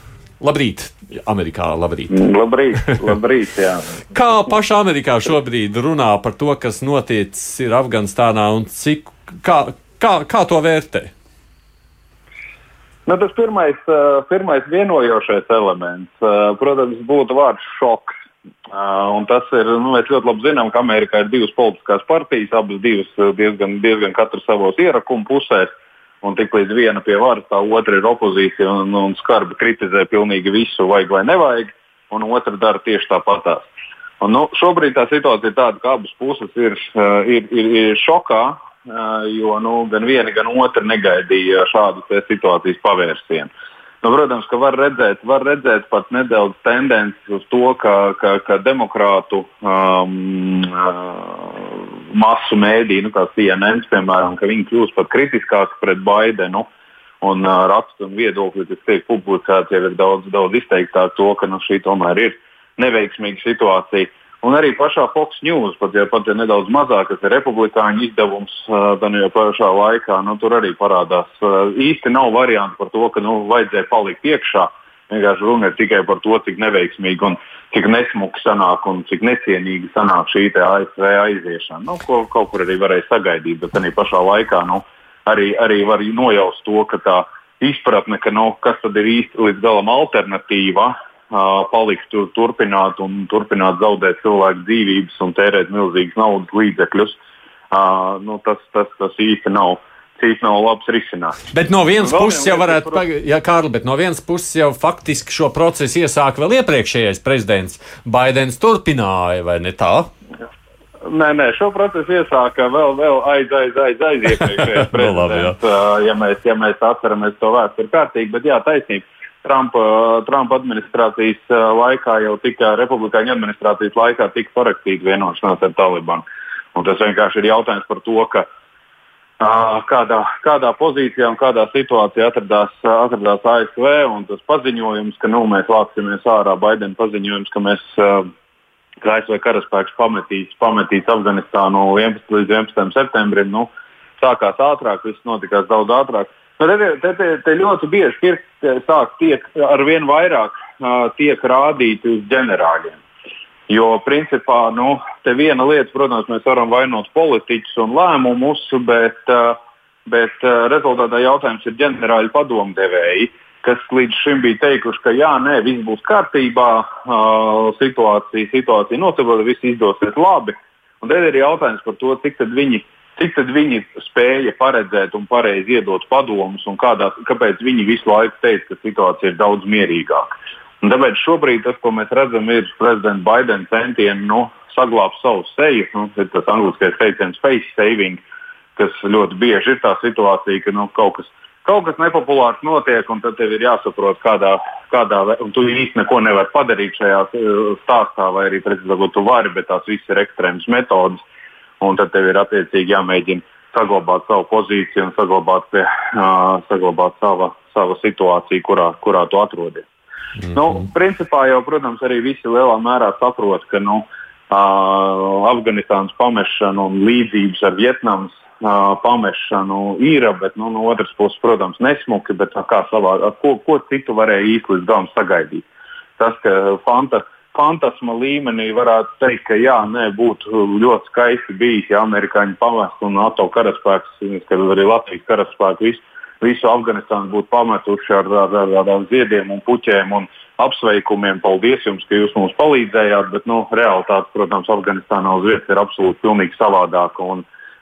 labrīt! Amerikā. Labrīt. Labrīt, labrīt jā. Kā pašā Amerikā šobrīd runā par to, kas noticis Afganistānā un cik, kā, kā, kā to vērtē? Nu, tas pirmais, uh, pirmais vienojošais elements, uh, protams, būtu vārds šoks. Uh, tas ir, nu, mēs ļoti labi zinām, ka Amerikā ir divas politiskās partijas, abas divas diezgan, diezgan katru savos ierakumu pusēs. Un tiklīdz viena pie varas, tā otra ir opozīcija un, un skarbi kritizē pilnīgi visu, vajag vai nevajag, un otra dara tieši tāpatās. Un, nu, šobrīd tā situācija ir tāda, ka abas puses ir, uh, ir, ir, ir šokā, uh, jo nu, gan viena, gan otra negaidīja šādu situācijas pavērsienu. Nu, protams, ka var redzēt, var redzēt pat nedaudz tendenci uz to, ka, ka, ka demokrātu um, masu mēdīju, nu, kā CNN, piemēram, ka viņi kļūst pat kritiskāki pret Baidenu. Un uh, rakstu un viedokļi, kas tiek publicēti, jau ir daudz, daudz izteiktāk to, ka nu, šī tomēr ir neveiksmīga situācija. Un arī pašā Fox News, pat ja, pat ja nedaudz mazāk, kas ir republikāņu izdevums, tad jau pašā laikā nu, tur arī parādās. Īsti nav variantu par to, ka nu, vajadzēja palikt iekšā. Vienkārši runa ir tikai par to, cik neveiksmīgi un cik nesmuki sanāk un cik necienīgi sanāk šī ASV aiziešana. Nu, ko kaut kur arī varēja sagaidīt, bet arī pašā laikā nu, arī, arī var nojaust to, ka tā izpratne, ka nu, kas tad ir īsti līdz galam alternatīva palikt tur, turpināt un turpināt zaudēt cilvēku dzīvības un tērēt milzīgas naudas līdzekļus. Uh, nu, tas, tas, tas īsti nav. Cīt nav labs risinājums. Bet no vienas vēl puses jau varētu, par... ja Kārli, bet no vienas puses jau faktiski šo procesu iesāka vēl iepriekšējais prezidents. Baidens turpināja, vai ne tā? Nē, nē, šo procesu iesāka vēl, vēl aiz, aiz, aiz, aiz iepriekšējais prezidents. no labi, ja, mēs, ja mēs atceramies to vēsturi kārtīgi, bet jā, taisnība. Trumpa, Trumpa administrācijas laikā, jau tika republikāņu administrācijas laikā, tika parakstīta vienošanās ar Talibanu. Un tas vienkārši ir jautājums par to, ka, uh, kādā, kādā pozīcijā un kādā situācijā atradās, atradās ASV. Tas paziņojums, ka nu, mēs vāksimies ārā, Baidena paziņojums, ka mēs. Ka ASV karaspēks pametīs, pametīs Afganistānu 11 līdz 11 septembrim. Nu, sākās ātrāk, viss notikās daudz ātrāk. Nu, te, te, te, te ļoti bieži pirksti sāk tiek ar vien vairāk uh, tiek rādīti uz ģenerāļiem. Jo, principā, nu, te viena lieta, protams, mēs varam vainot politiķus un lēmumus, bet, uh, bet uh, rezultātā jautājums ir ģenerāļu padomdevēji, kas līdz šim bija teikuši, ka jā, nē, viss būs kārtībā, uh, situācija, situācija notiek, viss izdosies labi. Un tad ir jautājums par to, cik viņi cik tad viņi spēja paredzēt un pareizi iedot padomus, un kādā, kāpēc viņi visu laiku teica, ka situācija ir daudz mierīgāka. Un tāpēc šobrīd tas, ko mēs redzam, ir prezidenta Baidena centieni nu, saglabāt savu seju. Nu, ir tas angļuiskais teiciens face saving, kas ļoti bieži ir tā situācija, ka nu, kaut kas kaut kas nepopulārs notiek, un tad tev ir jāsaprot, kādā, kādā un tu īsti neko nevari padarīt šajā stāstā, vai arī precīzāk, tu vari, bet tās visas ir ekstrēmas metodas, un tad tev ir attiecīgi jāmēģina saglabāt savu pozīciju un saglabāt, pie, uh, saglabāt sava, sava situāciju, kurā, kurā tu atrodies. Mm -hmm. nu, principā jau, protams, arī visi lielā mērā saprot, ka nu, uh, Afganistānas pamešana un līdzības ar Vietnamas uh, pamešanu ir, bet nu, no otras puses, protams, nesmuki, bet kā savā, ko, ko citu varēja īsti līdz galam sagaidīt. Tas, ka fanta, fantasma līmenī varētu teikt, ka jā, nē, būtu ļoti skaisti bijis, ja amerikāņi pamestu un NATO karaspēks, kad arī Latvijas karaspēks visu visu Afganistānu būtu pametuši ar tādām ziediem un puķiem un apsveikumiem. Paldies jums, ka jūs mums palīdzējāt, bet nu, realitāte, protams, Afganistānā uz vietas ir absolūti pilnīgi savādāka.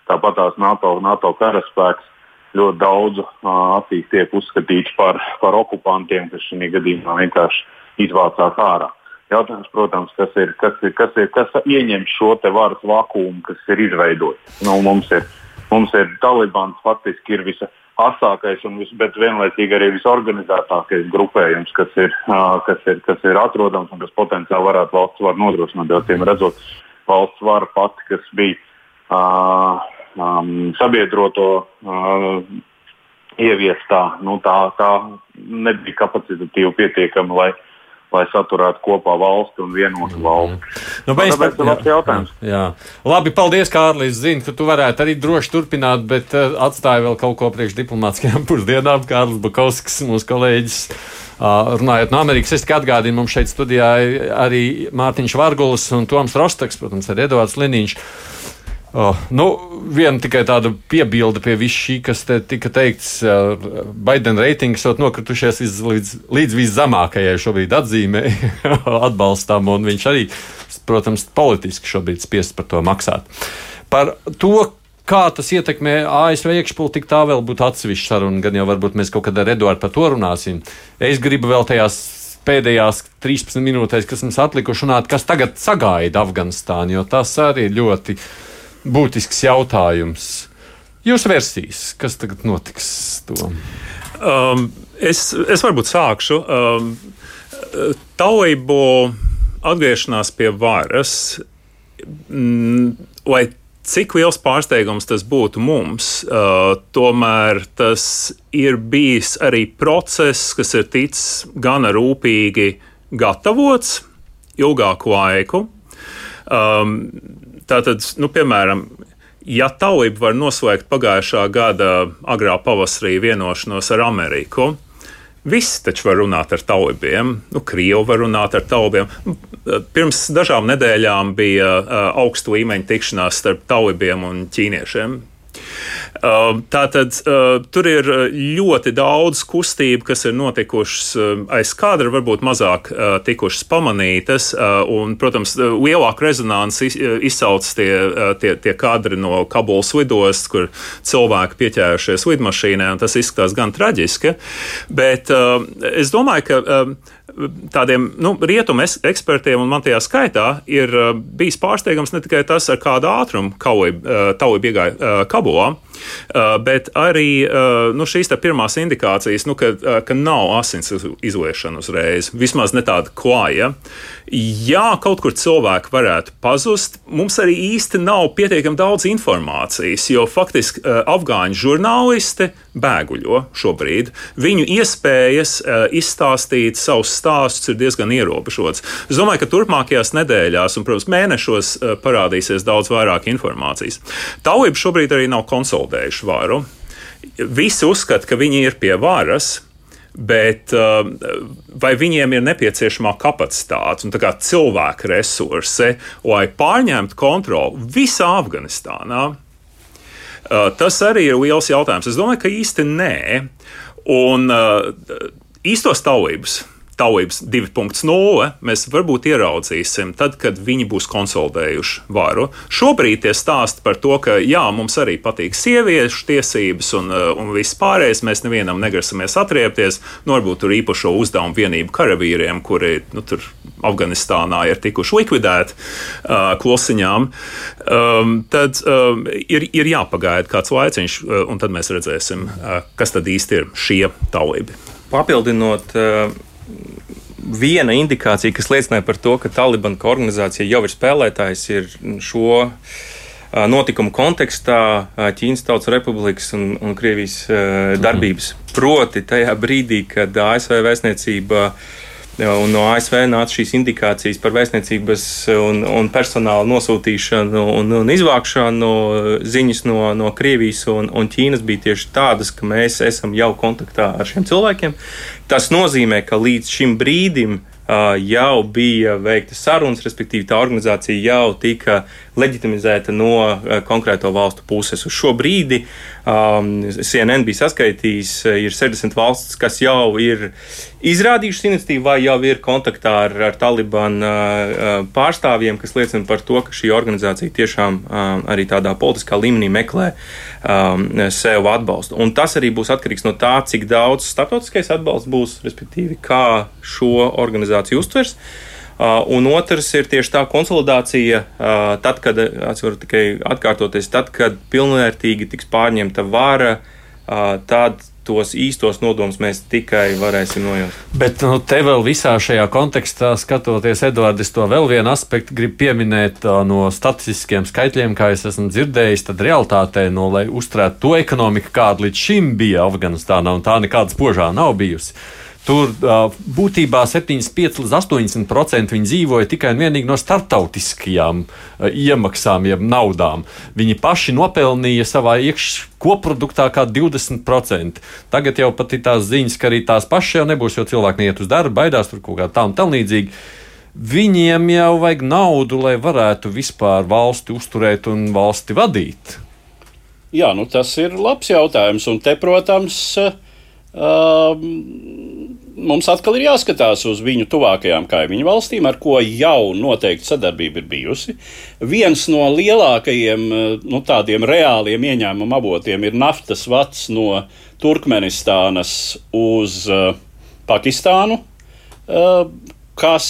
Tāpat tās NATO, NATO karaspēks ļoti daudz acīs tiek uzskatīts par, par okupantiem, kas šajā gadījumā vienkārši izvācās ārā. Jautājums, protams, kas ir, kas ir, kas ir, kas ieņem šo varas vakumu, kas ir izveidots. Nu, mums ir, mums ir Talibans faktiski ir visa asākais, un vis, vienlaicīgi arī visorganizētākais grupējums, kas ir, kas, ir, kas ir atrodams un kas potenciāli varētu valsts varu nodrošināt. Tiem redzot, valsts vara pati, kas bija uh, um, sabiedroto uh, ieviestā, nu, tā, tā nebija kapacitatīva pietiekama, lai lai saturētu kopā valsti un vienotu valsti. Mm. Nu, mēs, tāpēc tas ir jautājums. Jā. Labi, paldies, Kārlis. Zinu, ka tu varētu arī droši turpināt, bet uh, atstāja vēl kaut ko priekš diplomātiskajām pusdienām. Kārlis Bakovskis, mūsu kolēģis. Uh, runājot no Amerikas, es tikai atgādinu, mums šeit studijā arī Mārtiņš Vargulis un Toms Rostaks, protams, arī Edvards Liniņš. Oh, nu, viena tikai tāda piebilde pie viss šī, kas te tika teikts, uh, Baidena reitings ir nokritušies līdz, līdz, līdz viszemākajai šobrīd atzīmē atbalstam, un viņš arī, protams, politiski šobrīd spiests par to maksāt. Par to, kā tas ietekmē ASV iekšpolitiku, tā vēl būtu atsevišķa saruna, gan jau varbūt mēs kaut kad ar Eduardu par to runāsim. Es gribu vēl tajās pēdējās 13 minūtēs, kas mums atlikuši runāt, kas tagad sagaida Afganistānu, jo tas arī ļoti būtisks jautājums. Jūsu versijas, kas tagad notiks? To? Um, es, es varbūt sākšu. Um, Tauību atgriešanās pie varas, mm, lai cik liels pārsteigums tas būtu mums, uh, tomēr tas ir bijis arī process, kas ir ticis gana rūpīgi gatavots ilgāku laiku. Um, Tātad, nu, piemēram, ja Tauība var noslēgt pagājušā gada agrā pavasarī vienošanos ar Ameriku, Visi taču var runāt ar taubiem. Nu, Krievi var runāt ar taubiem. Pirms dažām nedēļām bija uh, augsta līmeņa tikšanās starp taubiem un ķīniešiem. Um, tātad uh, tur ir uh, ļoti daudz kustību, kas ir notikušas uh, aiz kadra, varbūt mazāk tikušas pamanītas. Un, protams, lielāka rezonanci izsauc tie, tie, tie kadri no Kabulas lidostas, kur cilvēki pieķērušies lidmašīnā, un tas izskatās gan traģiski. Bet es domāju, ka tādiem nu, rietumu ekspertiem, un man tajā skaitā, ir uh, bijis pārsteigums ne tikai tas, ar kādu ātrumu Tauja uh, iegāja uh, Kabulā, bet arī nu, šīs pirmās indikācijas, nu, ka, ka nav asins izliešana uzreiz, vismaz ne tāda klāja. Jā, kaut kur cilvēki varētu pazust. Mums arī īsti nav pietiekami daudz informācijas, jo faktiski afgāņu žurnālisti bēguļo šobrīd. Viņu iespējas izstāstīt savus stāsts ir diezgan ierobežots. Es domāju, ka turpmākajās nedēļās un, protams, mēnešos parādīsies daudz vairāk informācijas. Tauība šobrīd arī nav konsolidējuši varu. Visi uzskata, ka viņi ir pie varas. Bet uh, vai viņiem ir nepieciešamā kapacitāte un cilvēka resursi, lai pārņemtu kontroli visā Afganistānā? Uh, tas arī ir liels jautājums. Es domāju, ka īsti nē. Un uh, īstos taujības taujības 2.0 mēs varbūt ieraudzīsim tad, kad viņi būs konsolidējuši varu. Šobrīd tie stāsti par to, ka jā, mums arī patīk sieviešu tiesības un, uh, un viss pārējais, mēs nevienam negrasamies atriepties. Nu, varbūt tur īpašo uzdevumu vienību karavīriem, kuri nu, tur Afganistānā ir tikuši likvidēti uh, klusiņām, um, tad um, ir, ir jāpagaida kāds laiciņš, uh, un tad mēs redzēsim, uh, kas tad īsti ir šie taulibi. Papildinot. Uh, Viena indikācija, kas liecināja par to, ka Taliban kā organizācija jau ir spēlētājs, ir šo notikumu kontekstā Ķīnas Tautas Republikas un, un Krievijas darbības. Proti, tajā brīdī, kad ASV vēstniecība uh, Un no ASV nāca šīs indikācijas par vēstniecības un, un personāla nosūtīšanu un, un izvākšanu. Ziņas no, no Krievijas un, un Ķīnas bija tieši tādas, ka mēs esam jau kontaktā ar šiem cilvēkiem. Tas nozīmē, ka līdz šim brīdim jau bija veikta sarunas, respektīvi tā organizācija jau tika leģitimizēta no konkrēto valstu puses. Uz šo brīdi um, CNN bija saskaitījis, ir 60 valstis, kas jau ir izrādījušas iniciatīvu vai jau ir kontaktā ar, ar Taliban uh, pārstāvjiem, kas liecina par to, ka šī organizācija tiešām um, arī tādā politiskā līmenī meklē um, sev atbalstu. Un tas arī būs atkarīgs no tā, cik daudz starptautiskais atbalsts būs, respektīvi, kā šo organizāciju uztvers. Uh, un otrs ir tieši tā konsolidācija, uh, tad, kad, varu tikai atkārtoties, tad, kad pilnvērtīgi tiks pārņemta vara, uh, tad tos īstos nodomus mēs tikai varēsim nojaust. Bet nu, te vēl visā šajā kontekstā, skatoties, Edvards, to vēl vienu aspektu grib pieminēt no statistiskiem skaitļiem, kā es esmu dzirdējis, tad realtātē, no, lai uzturētu to ekonomiku, kāda līdz šim bija Afganistānā, un tā nekāda spožā nav bijusi Tur būtībā 75 līdz 80% viņi dzīvoja tikai un vienīgi no starptautiskajām iemaksām, jeb naudām. Viņi paši nopelnīja savā iekškoproduktā kā 20%. Tagad jau pat ir tās ziņas, ka arī tās pašas jau nebūs, jo cilvēki neiet uz darbu, baidās tur kaut kā tā un tam līdzīgi. Viņiem jau vajag naudu, lai varētu vispār valsti uzturēt un valsti vadīt. Jā, nu tas ir labs jautājums. Un te, protams, uh, mums atkal ir jāskatās uz viņu tuvākajām kaimiņu valstīm, ar ko jau noteikti sadarbība ir bijusi. Viens no lielākajiem nu, tādiem reāliem ieņēmuma avotiem ir naftas vats no Turkmenistānas uz uh, Pakistānu, uh, kas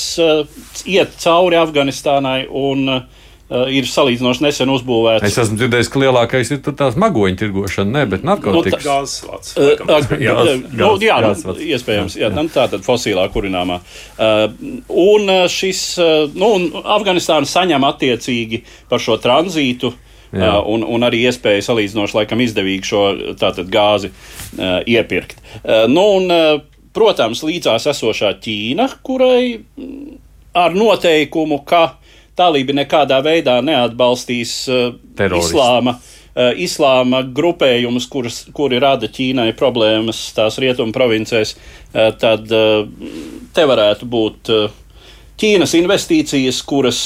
iet cauri Afganistānai un Uh, ir salīdzinoši nesen uzbūvēts. Es esmu dzirdējis, ka lielākais ir tā magoņu tirgošana, ne, bet narkotikas. Nu, gāzes vats. Uh, gāz, nu, jā gāz, nu, iespējams, jā, jā. tā tad fosilā kurināmā. Uh, un šis, uh, nu, un Afganistāna saņem attiecīgi par šo tranzītu. Jā. Un, un arī iespēja salīdzinoši laikam izdevīgi šo tātad, gāzi uh, iepirkt. Uh, nu, un, uh, protams, līdzās esošā Ķīna, kurai mm, ar noteikumu, ka uh, Talība nekādā veidā neatbalstīs uh, islāma, uh, islāma grupējumus, kuras, kuri rada Ķīnai problēmas tās rietumu provincēs, uh, tad te varētu būt Ķīnas investīcijas, kuras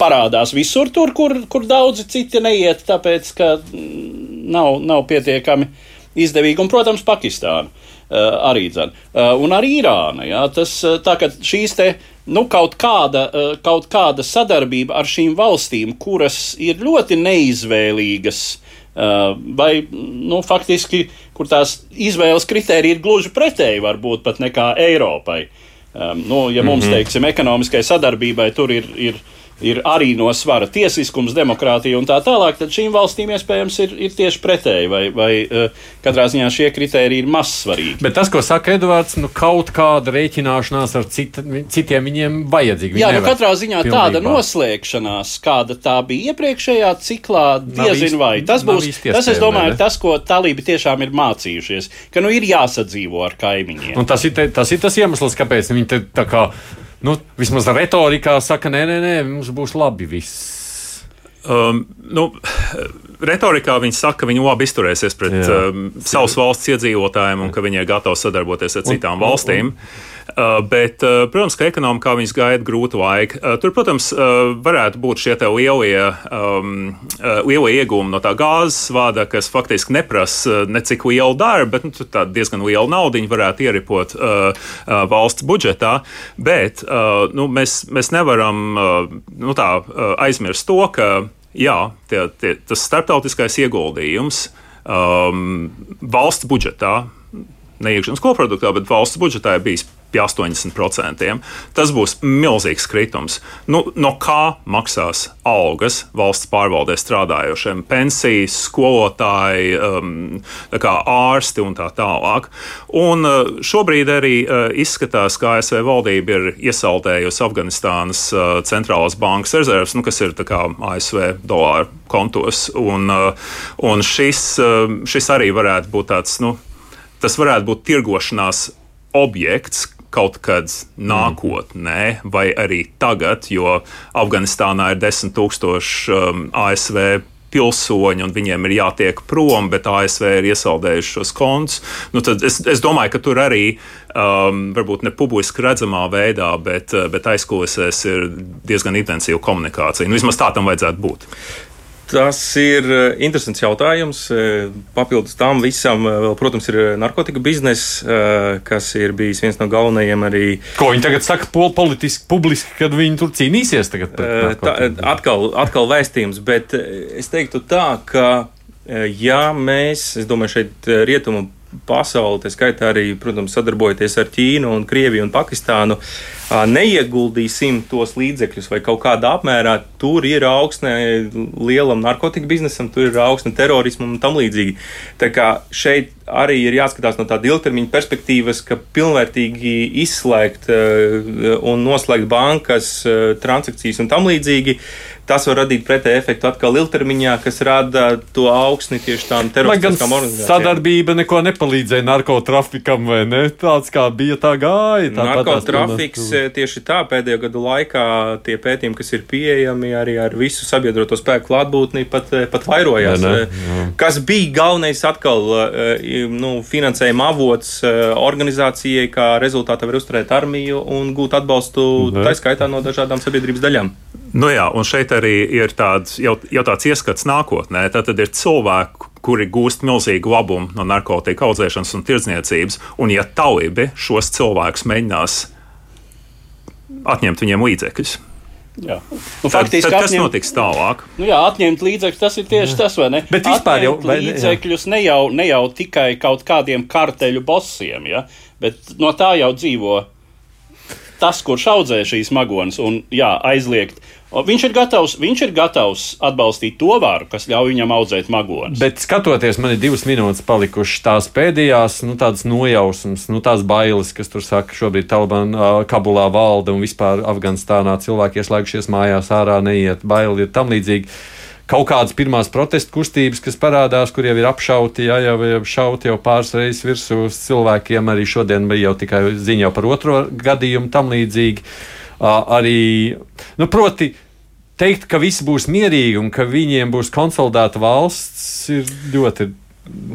parādās visur, tur, kur, kur daudzi citi neiet, tāpēc ka mm, nav, nav pietiekami izdevīgi. Un, protams, Pakistāna arī. Uh, un arī Irāna. Jā, tas, tā kā šīs te nu, kaut, kāda, eh, kaut kāda sadarbība ar šīm valstīm, kuras ir ļoti neizvēlīgas, eh, vai nu, faktiski, kur tās izvēles kritērija ir gluži pretēji, varbūt pat nekā Eiropai. Um, nu, ja mums, mm -hmm. teiksim, ekonomiskai sadarbībai tur ir, ir ir arī no svara tiesiskums, demokrātija un tā tālāk, tad šīm valstīm iespējams ir, ir tieši pretēji, vai, vai uh, katrā ziņā šie kriteriji ir mazsvarīgi. Bet tas, ko saka Edvards, nu, kaut kāda rēķināšanās ar cita, citiem viņiem vajadzīga. Jā, nu, katrā ziņā pilnībā. tāda noslēgšanās, kāda tā bija iepriekšējā ciklā, diezin vai. Tas būs, tas, es domāju, ir tas, ko talībi tiešām ir mācījušies, ka nu ir jāsadzīvo ar kaimiņiem. Un tas ir, te, tas ir tas iemesls, kāpēc viņi te tā kā nu, vismaz retorikā saka, nē, nē, nē, mums būs labi viss. Um, nu, retorikā viņi saka, ka viņi labi izturēsies pret um, savas valsts iedzīvotājiem un ka viņi ir gatavi sadarboties ar citām un, valstīm. Un, un. Bet, protams, ka ekonomikā viņas gaida grūta laika. Tur, protams, varētu būt šie lielie, um, lielie iegūmi no tā gāzes vada, kas faktiski neprasa necik lielu darbu, bet nu, diezgan lielu naudu varētu ieripot uh, valsts budžetā. Bet uh, nu, mēs, mēs nevaram uh, nu, tā, aizmirst to, ka jā, tie, tie, tas starptautiskais ieguldījums um, valsts budžetā, ne iekšzemes koproduktā, bet valsts budžetā ir bijis pie 80%. Tas būs milzīgs kritums. Nu, no kā maksās algas valsts pārvaldē strādājošiem, pensijas, skolotāji, um, ārsti un tā tālāk. Un uh, šobrīd arī uh, izskatās, ka ASV valdība ir iesaldējusi Afganistānas uh, centrālās bankas rezerves, nu, kas ir ASV dolāru kontos. Un, un šis, šis arī varētu būt tāds. Nu, Tas varētu būt tirgošanās objekts, kaut kad nākotnē, vai arī tagad, jo Afganistānā ir desmit tūkstoši um, ASV pilsoņi, un viņiem ir jātiek prom, bet ASV ir iesaldējuši šos kontus. Nu, es, es domāju, ka tur arī, um, varbūt ne publiski redzamā veidā, bet, bet aizkulisēs ir diezgan intensīva komunikācija. Nu, vismaz tā tam vajadzētu būt. Tas ir eh, interesants jautājums. Eh, papildus tam visam, eh, vēl, protams, ir narkotika biznesa, kas ir bijis viens no galvenajiem arī. Ko viņi tagad saka politiski, publiski, kad viņi tur cīnīsies? Tā, atkal, atkal vēstījums, bet es teiktu tā, ka ja mēs, es domāju, šeit rietumu pasauli, tā skaitā arī, protams, sadarbojoties ar Ķīnu, un Krieviju un Pakistānu, neieguldīsim tos līdzekļus vai kaut kādā apmērā, tur ir augsne lielam narkotiku biznesam, tur ir augsne terorismam un tam līdzīgi. Tā kā šeit arī ir jāskatās no tāda ilgtermiņa perspektīvas, ka pilnvērtīgi izslēgt un noslēgt bankas transakcijas un tam līdzīgi tas var radīt pretēju efektu atkal ilgtermiņā, kas rada to augsni tieši tām teroristiskām organizācijām. Sadarbība neko nepalīdzēja narkotrafikam, vai ne? Tāds kā bija tā gāja. Narkotrafiks eh, tieši tā pēdējo gadu laikā tie pētījumi, kas ir pieejami arī ar visu sabiedroto spēku klātbūtni, pat, eh, pat vairojās. Ne, ne? Eh, kas bija galvenais atkal nu, finansējuma avots organizācijai, kā rezultātā var uzturēt armiju un gūt atbalstu, tā skaitā no dažādām sabiedrības daļām. Nu jā, un šeit arī ir tāds, jau, jau tāds ieskats nākotnē. Tad ir cilvēki, kuri gūst milzīgu labumu no narkotiku audzēšanas un tirdzniecības, un ja taubi šos cilvēkus mēģinās atņemt viņiem līdzekļus. Jā. Nu, faktiski, tad, tad, kas atņemt, notiks tālāk? Nu, jā, atņemt līdzekļus, tas ir tieši jā. tas, vai ne? Bet vispār jau vai, līdzekļus ne jau, ne jau tikai kaut kādiem karteļu bosiem, ja? bet no tā jau dzīvo tas, kurš audzē šīs magonas, un jā, aizliegt. Viņš ir, gatavs, viņš ir gatavs atbalstīt to varu, kas ļauj viņam audzēt magonus. Bet skatoties, man ir divas minūtes palikušas tās pēdējās, nu, tādas nojausmas, nu, tās bailes, kas tur saka, šobrīd Taliban Kabulā valda un vispār Afganistānā cilvēki ieslēgušies mājās ārā, neiet, baili ir tam līdzīgi kaut kādas pirmās protesta kustības, kas parādās, kur jau ir apšauti, jā, jau ir šauti jau pāris reizes virsū cilvēkiem. Arī šodien bija jau tikai ziņa par otro gadījumu tam līdzīgi. Uh, arī, nu, proti, teikt, ka visi būs mierīgi un ka viņiem būs konsolidēta valsts, ir ļoti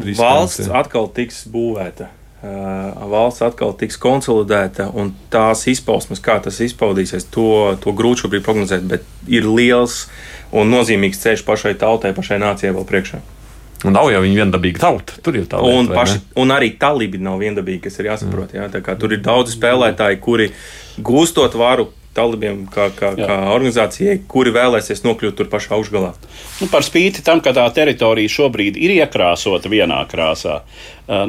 riskanti. Valsts atkal tiks būvēta. Uh, valsts atkal tiks konsolidēta, un tās izpausmes, kā tas izpaudīsies, to, to grūti šobrīd prognozēt, bet ir liels un nozīmīgs ceļš pašai tautai, pašai nācijai vēl priekšā. Un nav jau viņa viendabīga tauta. Tur ir tā līnija. Un, paši, un arī talibi nav viendabīgi, kas ir jāsaprot. Jā, tur ir daudz spēlētāji, kuri gūstot varu, talibiem, kā, kā, Jā. kā organizācijai, kuri vēlēsies nokļūt tur pašā augšgalā. Nu, par spīti tam, ka tā teritorija šobrīd ir iekrāsota vienā krāsā,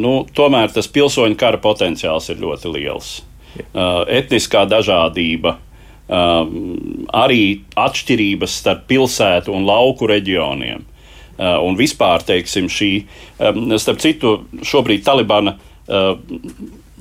nu, tomēr tas pilsoņu kara potenciāls ir ļoti liels. Uh, etniskā dažādība, uh, arī atšķirības starp pilsētu un lauku reģioniem. Uh, un vispār, teiksim, šī, um, starp citu, šobrīd Talibana uh,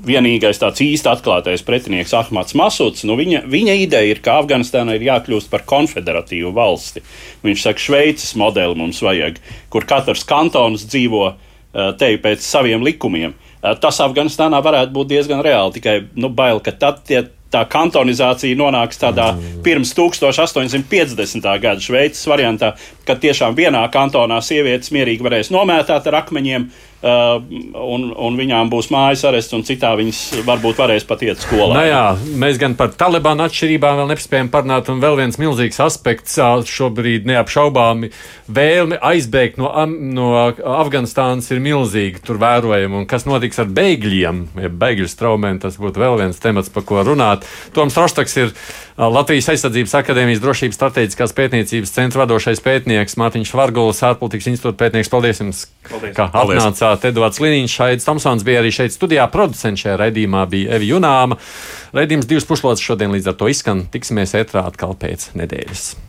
vienīgais tāds īsti atklātais pretinieks Ahmads Masuds, nu viņa, viņa ideja ir, ka Afganistānai ir jākļūst par konfederatīvu valsti. Viņš saka, Šveices modeli mums vajag, kur katrs kantons dzīvo uh, te pēc saviem likumiem. Uh, tas Afganistānā varētu būt diezgan reāli, tikai nu, bail, ka tad tie, tā kantonizācija nonāks tādā pirms 1850. gada Šveices variantā, kad tiešām vienā kantonā sievietes mierīgi varēs nomētāt ar akmeņiem, un, un viņām būs mājas arests, un citā viņas varbūt varēs pat iet skolā. Nu jā, mēs gan par Talibānu atšķirībām vēl nespējam parunāt, un vēl viens milzīgs aspekts šobrīd neapšaubāmi vēlme aizbēgt no, no Afganistānas ir milzīga. Tur vērojama, un kas notiks ar bēgļiem, ja bēgļu straumēm, tas būtu vēl viens temats, par ko runāt. Toms Roštaks ir Latvijas aizsardzības akadēmijas drošības strateģiskās pētniecības centra vadošais pētnieks Mārtiņš Vargulis, ārpolitikas institūta pētnieks. Paldies jums, Paldies. ka atnācāt! Klāt Edvards Liniņš, Šaids Tomsons bija arī šeit studijā. Producents šajā raidījumā bija Evi Junāma. Raidījums divas puslodes šodien līdz ar to izskan. Tiksimies ētrā atkal pēc nedēļas.